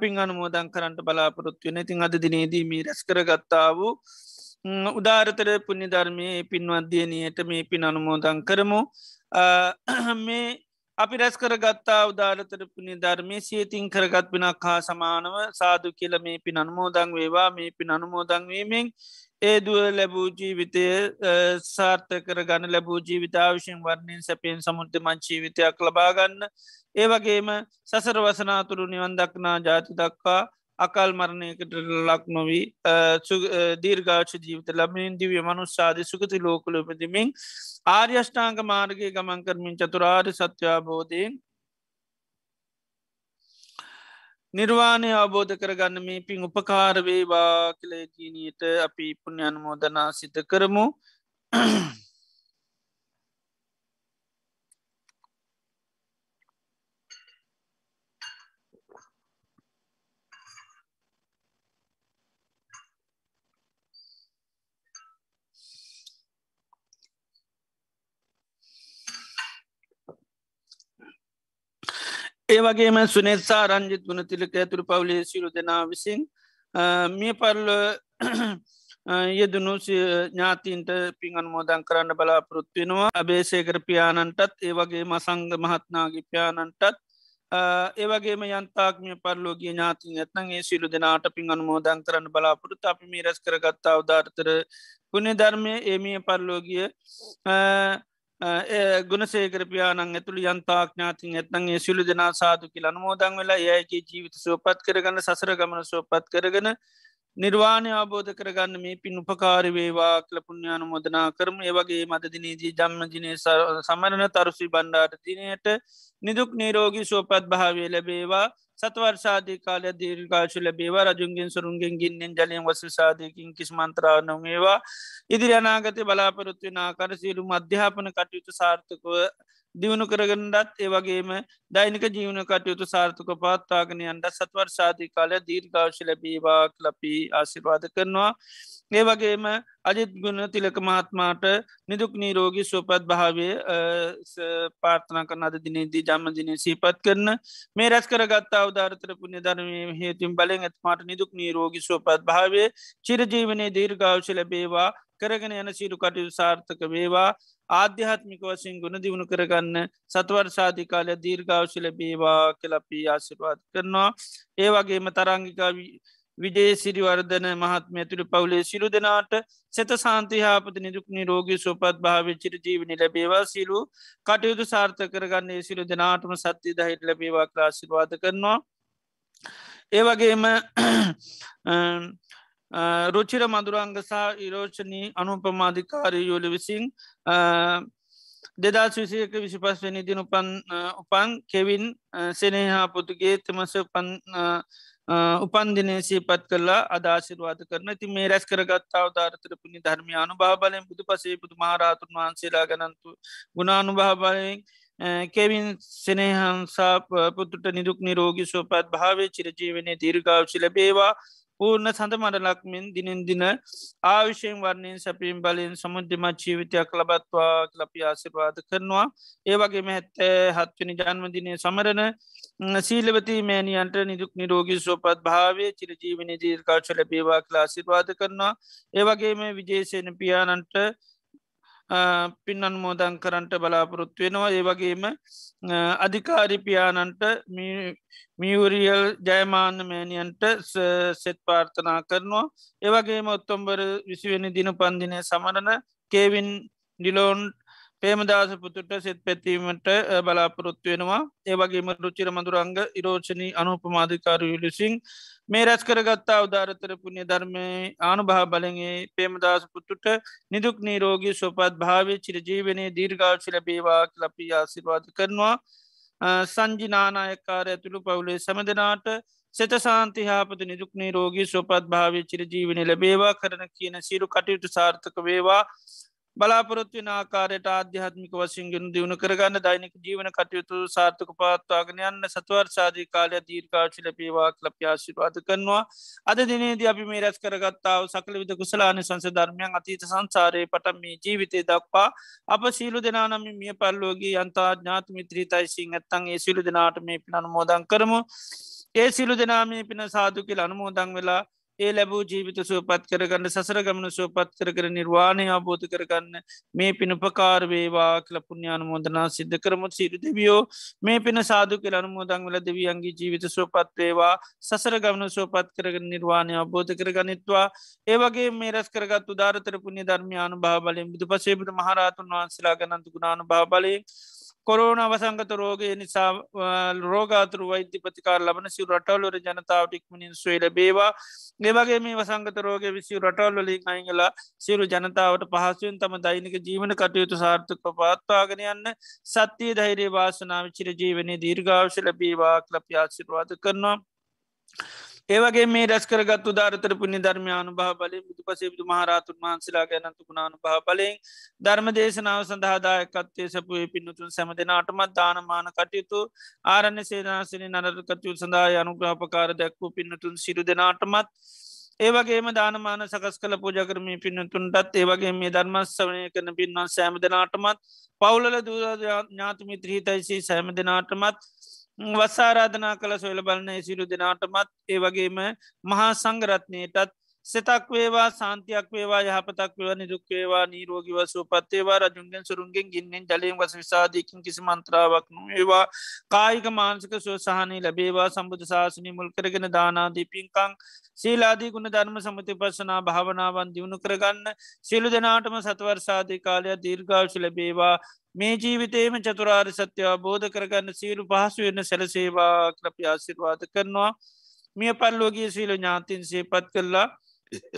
පින් අනුමෝදන් කරන්නට බලාපොරොත්තු වෙන. ඉතින් අද දිනේදීමී රැස් කරගත්තා වූ උදාරතර පුුණි ධර්මය පින්වත්දියනයට මේ පින් අනුමෝදන් කරමු. මේ අපි රැස් කරගත්තා උදාරතර පුුණි ධර්මය සියතින් කරගත් පිනක් හා සමානව සාදු කියල මේ පින් අනුමෝදං වේවා. මේ පින් අනුමෝදංවීමෙන් ඒ දුව ලැබූ ජීවිතය සාර්ථ කර ගන්න ලැබූ ජීවිතාවිශයෙන් වර්ණයෙන් සැපෙන් සමුෘද්ධ මංචීවිතයක් ලබාගන්න ඒ වගේම සසර වසනාතුරු නිවන් දක්නා ජාති දක්වා අකල් මරණයකට ලක් නොවී දීර්ගාච ජීවිත ලබමින් දිවිය මනුස්සාධ සුකති ලෝකලපතිමින් ආර්යෂ්ඨාංග මාර්ගය ගමන් කරමින් චතුරාර් සත්‍යාබෝධයෙන් නිර්වාණය අවබෝධ කරගන්න මේ පින් උපකාරවේවා කලේජීනයට අපි පුුණ්ඥානමෝදනා සිත කරමු. ඒවගේම සුනෙත්සා රංජිත් වන තිලක ඇතුරු පවලේ සිරු දෙනා විසින් මිය පරල යෙදනු ඥාතීන්ට පිංගන් මෝදන් කරන්න බලාපොරොත්වෙනවා අබේසේකර පියාණන්ටත් ඒවගේ මසංග මහත්නාගේ පියාණන්ටත් ඒවගේම යන්තාක්මිය පරලෝගේ ඥාතින් ඇත්නන් ඒ සිලු දෙනාට පිංගන් මෝදන් කරන්න බලාපොරොත් අපි මීරස් කරගත්තා උදාර්තර පුුණෙ ධර්මය ඒමිය පරලෝගිය ගුණසේකර පියානන් ඇතුළ යන්තාඥාතින් ඇත්නගේ සිලු දෙනා සාදු කියල අනුමෝදං වෙලා ඒයගේ ජීවිත සෝපත් කරගන්න සසර ගමන සෝපත් කරගෙන නිර්වාණය අබෝධ කරගන්න මේ පින් උපකාරවේවා කල පුුණ්‍යානු මොදනා කරම. ඒවගේ මදදිනීජී ජම්මජනය සමරණ තරුසි බණ්ඩාට දිනයට නිදුක් නීරෝගී සෝපත් භාවය ලැබේවා. සත්වර්ෂාධී කාලය දීර්කාශු ලැබේවා. රජුන්ගෙන් සුරුන්ගෙන් ගින්නෙන් ජලයෙන් වස සාධයකින් කිස් මන්ත්‍රාව නොවේවා. ඉදිරි අනාගත බලාපොරොත්වෙන ආකර සියලු අධ්‍යාපන කටයුතු සාර්ථකව දියුණු කරගන්නඩත් ඒවගේම දෛනික ජීවන කටයුතු සාර්ථක පාත්තාගනයන්ට සත්වර්ෂාධී කාලය දීර්ඝාශ ලැබීවා ලපී ආසිර්වාද කරනවා. ඒ වගේම අජිත් ගුණ තිලක මහත්මාට නිදුක් නීරෝගී සුවපත් භාවය පාර්ථනා කරන අද දිනේදී ජම්මදිනය සීපත් කරන මේ රැස් කරගත්තා අවධාරතර පුුණ්‍ය ධර්මය හේතුම් බලෙන් ඇත්මාට නිදුක් නීරෝගී සුවපත් භාවය චිරජීවනය දීර්ඝාවශ ලැබේවා කරගෙන යන සිරු කටයු සාර්ථක වේවා. ආධ්‍යාත්මික වසින් ගුණ දියුණු කරගන්න සතුවර් සාධිකාලය දීර්ඝාවශ ලැබේවා කලපී ආසිරවාද කරනවා ඒ වගේම තරංගිකාවී විජේ සිරිවර්ධන මහත්ම ඇතුළි පවුලේ සිරු දෙනාට සෙත සාන්තිහාපත නිදුක්නි රෝගී සුපත් භාවිච්චිට ජීවනි ලැබේවා සිරු කටයුතු සාර්ථ කරගන්නේ සිරු දෙනාටම සත්‍ය දහිට ලැබේවා ක්‍රාශිර්වාද කරනවා. ඒවගේම රුචිර මදුරංගසා ඉරෝෂණී අනුපමාධිකාරී යෝලි විසින් දෙදස් විසියක විසිපස්වනි දින උපන් උපන් කෙවින් සෙනහා පුතුගේ තමස උපන් උපන්දිනය සීපත් කරලා අදාශිරවාද කරන ති මේ රැස් කරගත්තාව ධාරතර පුුණි ධර්මයානු භාබලයෙන් බුදු පසේ බුදු මහරාතුන් වහන්සේලා ගනන්තු ගුණානු භාබලයෙන් කෙවින් සෙනහන්සා පුතුට නිදුක් නිරෝගි සෝපත් භාවය චිරජීවනය දීර්ගාවශි ලබේවා පූර්ණ සඳ මඩලක්මින් දිනෙන් දින ආවිශයෙන් වර්ණයෙන් සැපීම් බලින් සමුද්‍යමත් ජීවිතයක් ලබත්වා ලපි ආසිර්වාද කරනවා. ඒවගේම හැත්තෑ හත්වනි ජන්මදිනය සමරණ සීලවති මෑණියන්ට නිදුක් නිරෝගී සෝපත් භාවය චිරජීවනය දීර්කාශ ලැබේවා ලාසිර්වාද කරනවා. ඒවගේම විජේසයන පියාණන්ට පින්නන් මෝදං කරන්ට බලාපොරොත්තු වෙනවා. ඒ වගේම අධිකාරිපියානන්ට මියවරියල් ජයමාන්න මෑණියන්ට සෙත් පාර්ථනා කරනවා. ඒවගේම ඔත්තොම්බර විසිවෙනි දින පන්දිනය සමරණ කේවින් ඩිලෝන් පේමදාස පුතුට සෙත් පැත්වීමට බලාපොරොත්තු වෙනවා. ඒවගේම රුචිර මදුරංග ඉරෝෂණී අනුපමාධිකාරු යුලිසිං මේ රැස් කරගත්තා උදාරතර පුුණ්‍ය ධර්මය ආනුභා බලගේ පේමදාස පුතුට නිදුක් නීරෝගී සොපත් භාවය චිරජීවනය දීර්ගාශිල බේවා ලපී ආසිර්වාද කරනවා. සංජිනානායකාර ඇතුළු පවුලේ සමදනාට සෙත සාන්තිහාපත නිදුක්නේ රෝගී සොපත් භාවය චිරජීවනය ලැබේවා. කරන කියන සිරු කටයුතු සාර්ථක වේවා. බලාපොරොත්වන ආකාරයට ආධ්‍යාත්මික වශයෙන් දියුණු කරගන්න දෛනික ජීවන කටයුතු සාර්ථක පාත්වාගෙන යන්න සතුවර්ශාධී කාලය දීර්කාශිල පේවා ලප්‍යාශිපාත කරනවා. අද දිනේද අපි මේ රැස් කරගත්තාව සකල විද කුසලාන සංස ධර්මයන් අතීත සංසාරය පටම් මේ ජීවිතය දක්වා අප සීලු දෙනානම මිය පල්ලෝගේ අන්තා ඥාත මිත්‍රීතයිසිං ඇත්තන් ඒ සිලු දෙනාට මේ පිනන මෝදන් කරමු. ඒ සිලු දෙනාමේ පින සාදුකිල අනුමෝදං වෙලා ඒ ලැබූ ජීවිත සුවපත් කරගන්න සසර ගමන සුවපත් කර කර නිර්වාණය අබෝධ කරගන්න මේ පිණුපකාරවේවා කල පුුණ්‍යාන මෝදනා සිද්ධ කරමුත් සිරු දෙවියෝ මේ පින සාදු කියල අනුමෝදං වල දෙවියන්ගේ ජීවිත සුවපත්වේවා සසර ගමන සුවපත් කරග නිර්වාණය අබෝධ කරගනිත්වා. ඒවගේ මේ රැස් කරගත් උදාරතර පුුණ්‍ය ධර්මයානු භාබලින් බුදු පසේබට මහරාතුන් වහන්සලා ගනන්තු ගුණානු භාබලින් කොරෝන අවසංගත රෝගය නිසා රෝගාතුරු වෛද්‍ය ප්‍රතිකාර ලබන සිව රටවල්ලර ජනතාවටික්මනින් සුවේල බේවා ඒවගේ මේ වසංගත රෝග විසි රටවල්ලින් අයිගලා සිරු ජනතාවට පහසුවෙන් තම දෛනික ජීවන කටයුතු සාර්ථක පත්වාගෙන යන්න සත්‍යය ධෛරේ වාසනාව චිර ජීවනය දීර්ගාවශ ලබේවා ලප්‍යාසිරවාද කරනවා. ඒවගේ මේ රැස් කරගත් උදාරතර පුුණි ධර්මයානු භා බලය බුදු පසේබුදු මහරතුන් වහන්සලා ගැනතුකුණානු භා බලයෙන් ධර්ම දේශනාව සඳහාදායකත්තේ සපුේ පින්නතුන් සැම දෙනාටමත් දානමාන කටයුතු ආරණ්‍ය සේනාසනි නරකතයු සඳහා අනුග්‍රහපකාර දැක්වූ පින්නතුන් සිරු දෙනාටමත් ඒවගේම දානමාන සකස් කල පූජකරමී පින්නතුන්ටත් ඒවගේ මේ ධර්මස්සවනය කරන පින්වන් සෑම දෙනාටමත් පවුලල දූ ඥාතුමිත්‍රහිතයිසි සෑම දෙනාටමත් වස්සාරාධනා කළ සොයල බලන සිරු දෙනාටමත් ඒ වගේම මහා සංගරත්නයටත් සෙතක් වේවා සාන්තියක් වේවා යහපතක් වේවා නිදුක්වේවා නීරෝගිව සුපත්තේවා රජුන්ගෙන් සුරුන්ගෙන් ගින්නෙන් ජලයෙන් වස විසාධයකින් කිසි මන්ත්‍රාවක් නොඒවා කායික මාන්සික සුවසාහනී ලැබේවා. සම්බුධ ශාසනය මුල් කරගෙන දානාදී පින්කං සීලාදී ගුණ ධර්ම සමති පසනා භාවනාවන් දියුණු කරගන්න සිලු දෙනාටම සතවර්සාධී කාලයක් දීර්ඝාශ ලැබේවා. මේ ජීවිතේම චතුරාර් සත්‍යයා බෝධ කරගන්න සීරු පහසු වෙන්න සැලසේවා ක්‍රපි ආසිර්වාද කරනවා. මිය පල්ලෝගේ සීල ඥාතින් සේපත් කරලා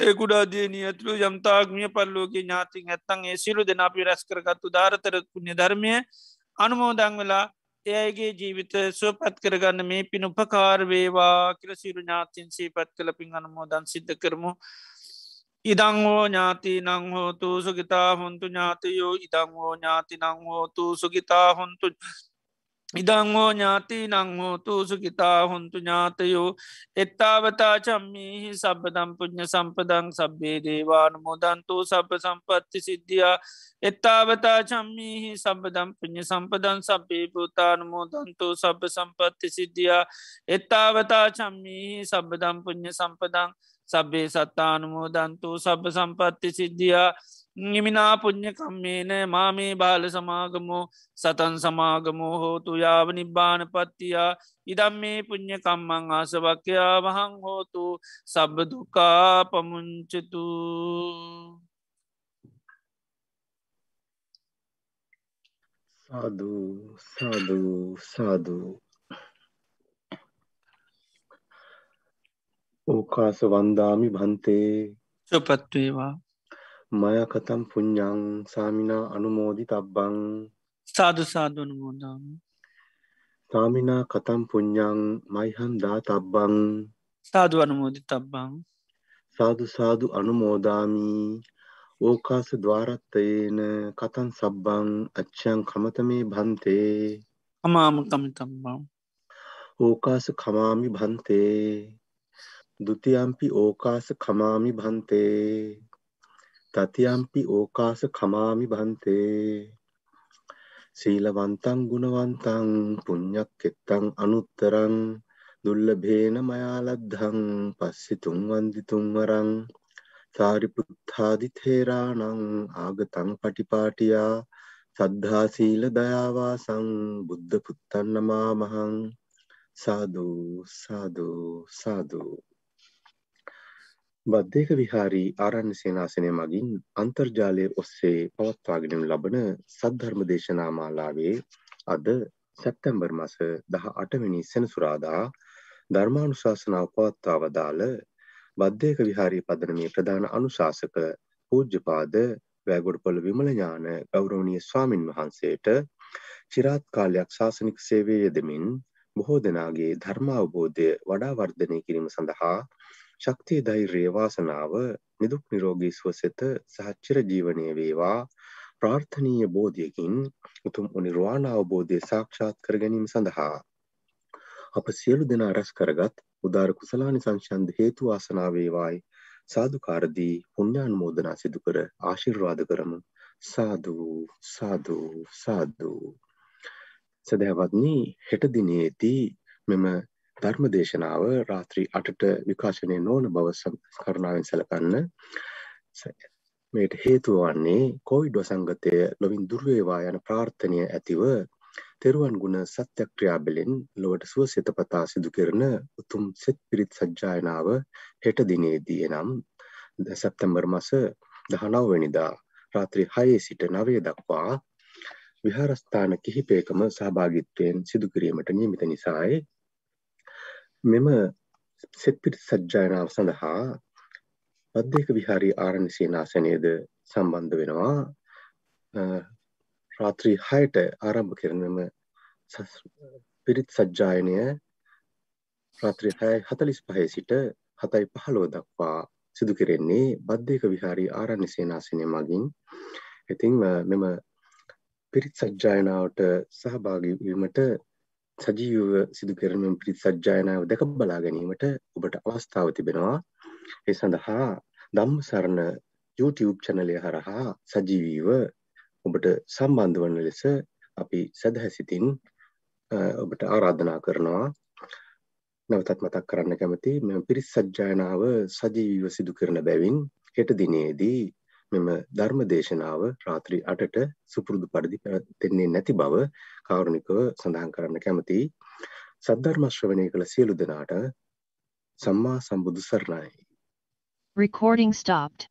ඒකුඩාදේනී ඇතුළු යම්තාක් මිය පල්ලෝගේ ඥාතින් ඇත්තන් ඒ සිලු දෙන අපි රැස් කරගත්තු ධාරතර පුුණ්‍ය ධර්මය අනුමෝදං වෙලා එයගේ ජීවිත සුවපත් කරගන්න මේ පින් උපකාරවේවා කියලසිරු ඥාතින් සීපත් කළ පින් අනුමෝදන් සිද්ධ කරමු. ඉදංහෝ ඥාති නංහෝතු සුගිතා හොන්තු ඥාතියෝ ඉදංහෝ ඥාති නංහෝතු සුගිතා හොන්තු ඉදංහෝ ඥාති නංහෝතු සුකිතා හොන්තු ඥාතයෝ එත්තාවතා චම්මීහි සබදම් පුඥ සම්පදං සබ්බේ දේවාන මුදන්තු සබ සම්පත්ති සිද්ධියා එත්තාවතා චම්මීහි සබදම් පුඥ සම්පදන් සබ්බේ පුතාන මුදන්තු සබ සම්පත්ති සිද්ධියා එත්තාවතා චම්මීහි සබදම් පුඥ සම්පදං සබ්බේ සත්තානුමෝදන්තු සබ සම්පත්ති සිද්ධියා නිමිනා පුං්ඥ කම්මේන මාමේ බාල සමාගමෝ සතන් සමාගමෝ හෝතු යාව නිබ්බාන පත්තියා ඉදම් මේ පුං්ඥ කම්මං ආසවක්‍යයා වහං හෝතු සබ්බදුකා පමුංචතු. සාධූ සාධූ සාධූ ඕකාස වන්දාමි භන්තේ. සුපත්වේවා. මය කතම් පුඤ්ඥං සාමිනා අනුමෝදි තබ්බං සාධ සාධන මෝදාම සාමිනා කතම් පුඤ්ඥං මයිහන් දා තබ්බං සාධු අනුමෝදි තබ්බං සාධු සාධු අනුමෝදාමී. ඕකාස ద్వාරත්තයේන කතන් සබ්බං අච්චයන් කමතමේ භන්තේ. අමාම කමිතම්බම් ඕකාස කමාමි භන්තේ දුතියම්පි ඕකාස කමාමි භන්තේ. තතියම්පි ඕකාස කමාමි භන්තේ. සීලවන්තං ගුණවන්තං පුඤ්ඤක් කෙත්තං අනුත්තරං දුල්ලභේන මයාලද්ධං පස්සිතුම් වන්දිතුම් වරං සාරිපුත්තාදි තේරාණං ආගතං පටිපාටියා සද්ධා සීල දයාවාසං බුද්ධ පුත්තන් නමාමහං සාදු සාදු සාදු. බද්ධයක විහාරී ආරණ්‍ය සේනාසනය මගින් අන්තර්ජාලය ඔස්සේ පවත්වාගෙන ලබන සද්ධර්ම දේශනා මාලාවේ අද සැප්තැම්බර් මස 18 වෙනි සෙනසුරාදා ධර්මානුශාසනාව පවත්වා වදාළ බද්ධයක විහාරී පදනමේ ප්‍රධාන අනුශාසක පූජ්‍යපාද වැෑගොඩපොළ විමල ඥාන ගෞරවනීය ස්වාමින් වහන්සේට චිරාත් කාලයක් ශාසනික සේවයේ යෙදමින් බොහෝ දෙනාගේ ධර්මාවබෝධය වඩා වර්ධනය කිරීම සඳහා ශක්තිය ධෛර්යය වාසනාව නිදුක් නිරෝගී සුවසෙත සහච්චිර ජීවනය වේවා. ප්‍රාර්ථනීය බෝධියකින් උතුම් නිර්වාණ අවබෝධය සාක්ෂාත් කර ගැනීම සඳහා අප සියලු දෙනා රැස් කරගත් උදාර කුසලානි සංශන්ද හේතු වාසනා වේවායි. සාදුකාරදී පුණ්‍යානුමෝදනා සිදු කර ආශිර්වාද කරමු. සාදු සාදු සාදු. සදහවත්නි හෙට දිනේදී මෙම ධර්ම දේශනාව රාත්‍රී අටට විකාශනය නොවන බව කරුණාවෙන් සැලකන්න. මේට හේතුව වන්නේ කොවිඩ් වසංගතය ලොවින් දුර්වේවා යන ප්‍රාර්ථනය ඇතිව තෙරුවන් ගුණ සත්‍යක්‍රියාබලෙන් ලොවට සුව සිත පතා සිදු කරන උතුම් සෙත් පිරිත් සජ්ජායනාව හෙට දිනේදී එනම් සැප්තැම්බර් මස දහනවවැනිදා රාත්‍රී හයේ සිට නවය දක්වා විහාරස්ථාන කිහිපයකම සහභාගිත්වයෙන් සිදු කිරීමට නියමිත නිසායි. මෙම සෙත්පිට සජ්ජායනාව සඳහා පද්දේක විහාරී ආරණ්‍ය සේනාසනයේද සම්බන්ධ වෙනවා රාත්‍රී 6ට ආරම්භ කරන මෙම පිරිත් සජ්ජායනය රාත්‍රී 6:45 සිට 7:15 දක්වා සිදු කෙරෙන්නේ බද්දේක විහාරී ආරණ්‍ය සේනාසනය මගින්. ඉතින් මෙම පිරිත් සජ්ජායනාවට සහභාගී වීමට සජීවව සිදු කරන පිරිත් සජ්ජායනාව දැක බලා ගැනීමට ඔබට අවස්ථාව තිබෙනවා. ඒ සඳහා ධම්ම සරණ YouTube channel හරහා සජීවීව ඔබට සම්බන්ධ වන ලෙස අපි සදහැසිතින් ඔබට ආරාධනා කරනවා. නැවතත් මතක් කරන්න කැමති මෙම පිරිත් සජ්ජායනාව සජීවීව සිදු කරන බැවින් හෙට දිනේදී මෙම ධර්ම දේශනාව රාත්‍රී අටට සුපුරුදු පරිදි පැවැත්වෙන්නේ නැති බව කාරුණිකව සඳහන් කරන්න කැමතියි. සද්ධර්ම ශ්‍රවණය කළ සියලු දෙනාට සම්මා සම්බුදු සරණයි. Recording stopped.